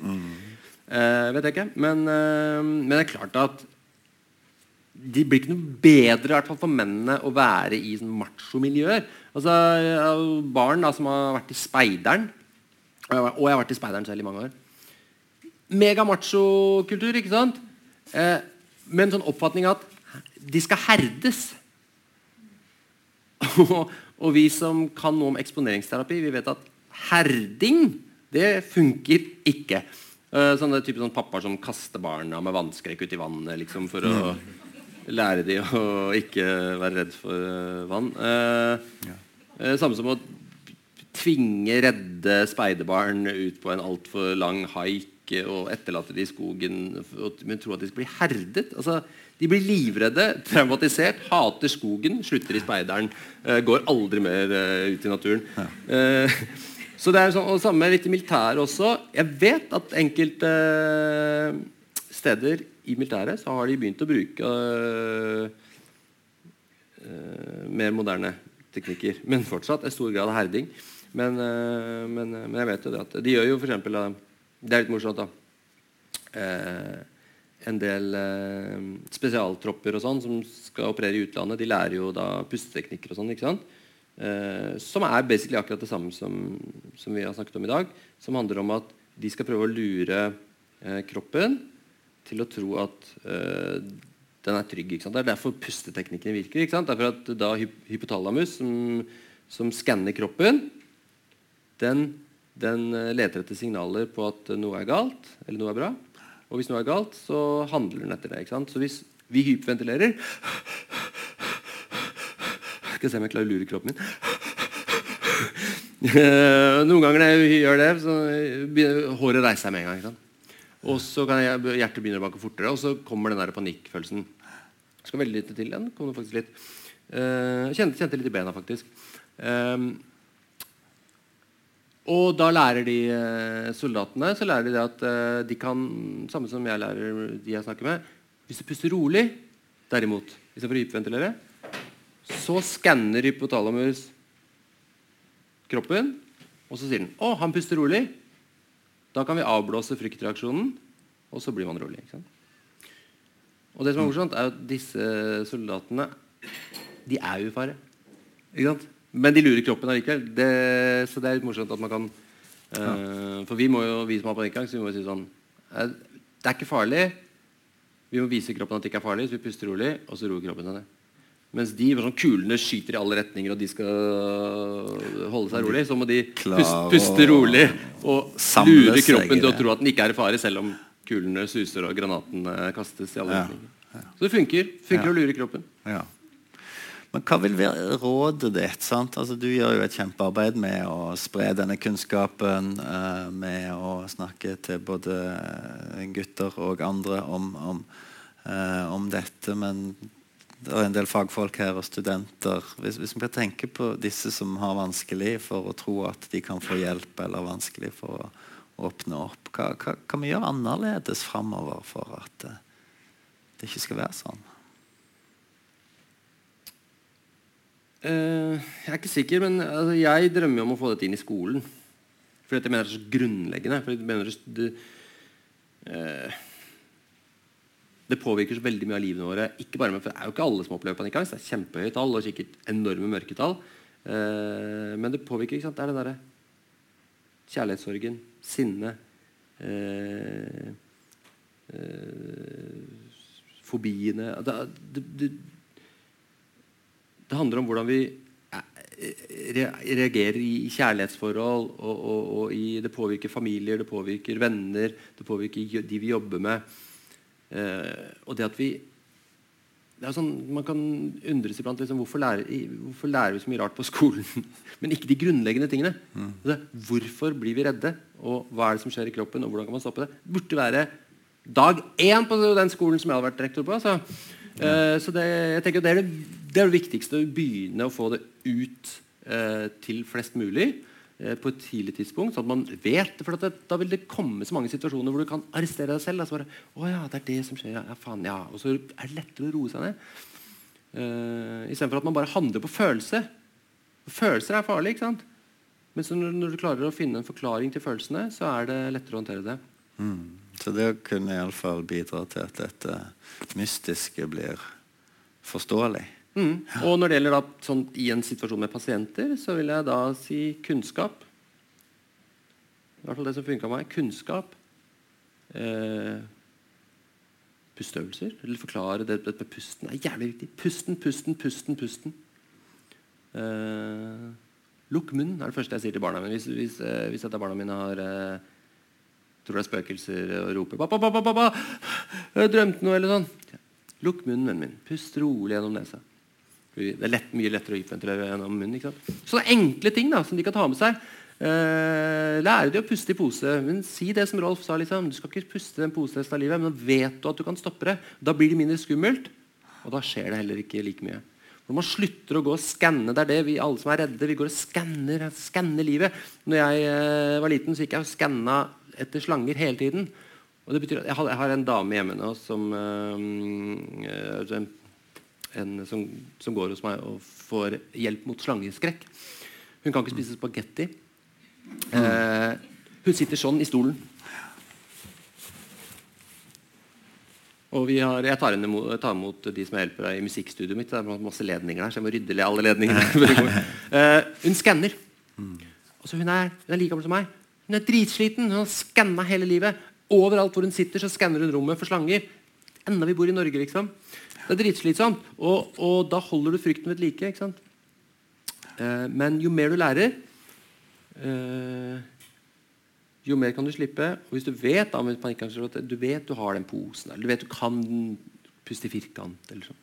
Eh, vet jeg ikke. Men, uh, men det er klart at de blir ikke noe bedre hvert fall for mennene å være i sånn machomiljøer. Altså, barn da, som har vært i speideren, og jeg har- vært i speideren selv i mange år. Megamachokultur, ikke sant? Eh, med en sånn oppfatning at de skal herdes. og, og vi som kan noe om eksponeringsterapi, vi vet at herding, det funker ikke. Eh, sånne type sånn pappaer som kaster barna med vannskrekk ut i vannet liksom, for å lære de å ikke være redd for eh, vann. Eh, ja. samme som å tvinge redde speiderbarn ut på en altfor lang haik og etterlate de i skogen men tro at de skal bli herdet. Altså, de blir livredde, traumatisert, hater skogen, slutter i speideren. Uh, går aldri mer ut i naturen. Ja. Så det er sånn, og Samme litt i militæret også. Jeg vet at enkelte steder i militæret så har de begynt å bruke mer moderne teknikker. Men fortsatt en stor grad av herding. Men, men, men jeg vet jo det at de gjør jo eksempel, Det er litt morsomt, da. Eh, en del eh, spesialtropper og sånn som skal operere i utlandet, de lærer jo da pusteteknikker og sånn. ikke sant? Eh, som er basically akkurat det samme som, som, vi har snakket om i dag. Som handler om at de skal prøve å lure kroppen til å tro at uh, den er trygg. ikke sant? Det er derfor pusteteknikken virker. ikke sant? Derfor at da hypotalamus, som, skanner kroppen, den, den eh, leter etter signaler på at noe er galt eller noe er bra. Og hvis noe er galt, så handler den etter det. ikke sant? Så hvis vi hyperventilerer Skal se om jeg klarer å lure kroppen min. Noen ganger når jeg gjør det, så begynner håret reise seg med en gang. Og så kan jeg, hjertet begynner å banke fortere, og så kommer den der panikkfølelsen. Jeg skal veldig lite til. Den kom det faktisk litt. Uh, kjente, kjente, litt i bena, faktisk. Um, og da lærer de eh, soldatene så lærer de det at de kan Samme som jeg lærer de jeg snakker med. Hvis du puster rolig, derimot, istedenfor å hyperventilere, så skanner hypotalamus kroppen, og så sier den 'Å, han puster rolig'. Da kan vi avblåse fryktreaksjonen, og så blir man rolig. Og det som er morsomt, er at disse soldatene de er jo i fare. Men de lurer kroppen allikevel. Det, så det er litt morsomt at man kan uh, For vi må jo, vi som har panikkangst, vi må jo si sånn uh, Det er ikke farlig. Vi må vise kroppen at det ikke er farlig, så vi puster rolig, og så roer kroppen seg ned. Mens de sånn, kulene skyter i alle retninger, og de skal holde seg rolig, så må de puste, puste rolig og lure kroppen til å tro at den ikke er i fare, selv om kulene suser og granaten kastes i alle ja. retninger. Så det funker. funker ja. å lure kroppen. Ja. Men hva vil være rådet ditt? Altså, du gjør jo et kjempearbeid med å spre denne kunnskapen. Uh, med å snakke til både gutter og andre om, om, uh, om, dette. Men er en del fagfolk her og studenter. Hvis, hvis vi tenke på disse som har vanskelig for å tro at de kan få hjelp, eller vanskelig for å åpne opp, hva kan vi gjøre annerledes framover for at uh, det ikke skal være sånn? Uh, jeg er ikke sikker, men altså, jeg drømmer om å få dette inn i skolen. For jeg mener det er så grunnleggende. For jeg mener det, uh, det påvirker så veldig mye av livene våre. Ikke bare for Det er jo ikke alle som opplever panikkangst. Det er kjempehøye tall og sikkert enorme mørketall. Eh, men det påvirker ikke sant? Det er den derre kjærlighetssorgen, sinne Fobiene det, det, det det handler om hvordan vi eh, reagerer i kjærlighetsforhold. Og, og, og i, det påvirker familier, det påvirker venner, det påvirker de vi jobber med. Eh, og det at vi det er sånn, Man kan undres iblant liksom, hvorfor, lærer, hvorfor lærer vi så mye rart på skolen, men ikke de grunnleggende tingene. Mm. Altså, hvorfor blir vi redde, og hva er det som skjer i kroppen, og hvordan kan man stoppe det? Det burde være dag én på den skolen som jeg hadde vært rektor på. Altså. Uh, så det, jeg tenker det er det, det, er det viktigste. Å begynne å få det ut uh, til flest mulig på et tidlig tidspunkt. Sånn at man vet for det, Da vil det komme så mange situasjoner hvor du kan arrestere deg selv. Altså bare, å ja, det er det som skjer. Ja, faen, ja. Og så er det lettere å roe seg ned. Uh, Istedenfor at man bare handler på følelse. Følelser er farlig. ikke sant? Men når, når, du klarer å finne en forklaring til følelsene, så er det lettere å håndtere det. Mm. Så det kunne iallfall bidra til at dette mystiske blir forståelig. Mm. Og når det gjelder da, sånn, i en situasjon med pasienter, så vil jeg da si kunnskap. I hvert fall det som funka meg. Kunnskap. Eh, pusteøvelser. Eller forklare det, det med pusten. Det er jævlig viktig. Pusten, pusten, pusten, pusten. Eh, lukk munnen er det første jeg sier til barna mine. Hvis, hvis, eh, hvis et barna mine har eh, tror det er spøkelser og roper ba, ba, ba, Jeg drømte noe!' eller sånn. Lukk munnen, vennen min. Pust rolig gjennom nesa. Det er lett, mye lettere å hyperventilere gjennom munnen. ikke sant? Sånne enkle ting da, som de kan ta med seg. Eh, lære de å puste i pose. Men si det som Rolf sa. liksom, Du skal ikke puste den posen resten av livet, men nå vet du at du kan stoppe det. Da blir det mindre skummelt, og da skjer det heller ikke like mye. Når man slutter å gå og skanne, det er det vi alle som er redde, vi går og skanner, skanner livet. Når jeg eh, var liten, så gikk jeg og skanna etter slanger hele tiden. Og det betyr at Jeg har, jeg har en dame hjemme nå som, eh, en, som, som går hos meg og får hjelp mot slangeskrekk. Hun kan ikke spise spagetti. Eh, hun sitter sånn i stolen. Og vi har, jeg tar, jeg tar imot de som hjelper deg i musikkstudioet mitt. Det er masse ledninger der, så jeg må rydde alle ledningene. uh, hun skanner. Altså, hun, er, hun er like gammel som meg. Hun er dritsliten. Hun har skanna hele livet. Overalt hvor hun sitter, så skanner hun rommet for slanger. Enda vi bor i Norge, liksom. Det er dritslitsomt. Og, og da holder du frykten ved like. ikke sant? Eh, men jo mer du lærer, eh, jo mer kan du slippe. Og hvis du vet da, at du vet du har den posen, eller du vet du kan puste i firkant, eller sånn,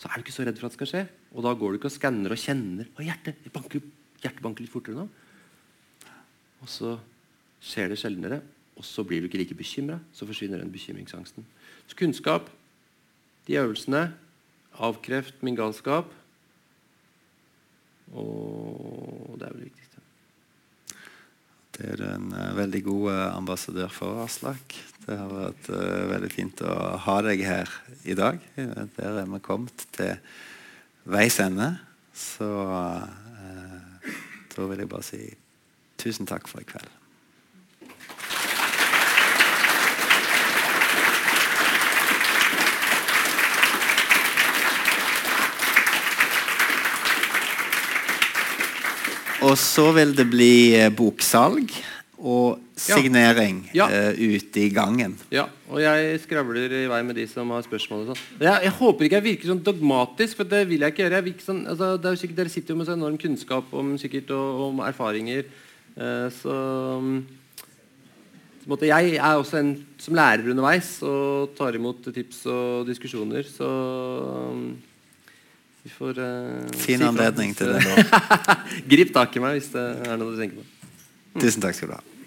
så er du ikke så redd for at det skal skje. Og da går du ikke og skanner og kjenner. Og hjertet banker, hjertet banker litt fortere nå. Og så skjer det sjeldnere, og så blir du ikke like bekymra. Så forsvinner den bekymringsangsten. Så kunnskap, de øvelsene, avkreft min galskap. Og det er vel det viktigste. Det er du en uh, veldig god uh, ambassadør for, Aslak. Det har vært uh, veldig fint å ha deg her i dag. Der er vi kommet til veis ende. Så da vil jeg bare si tusen takk for i kveld. Og så vil det bli eh, boksalg og signering ja. Ja. Uh, ute i gangen. Ja, og jeg skravler i vei med de som har spørsmål. og sånn. Jeg, jeg, håper ikke jeg virker sånn dogmatisk, for det vil jeg ikke gjøre. Jeg sånn, altså, det er jo sikkert, Dere sitter jo med så enorm kunnskap om, sikkert, og, om erfaringer. Uh, så, Jeg er også en som lærer underveis og tar imot tips og diskusjoner. Så vi får uh, Fin anledning til det. Grip tak i meg hvis det er noe du tenker på. Tusen takk skal du ha.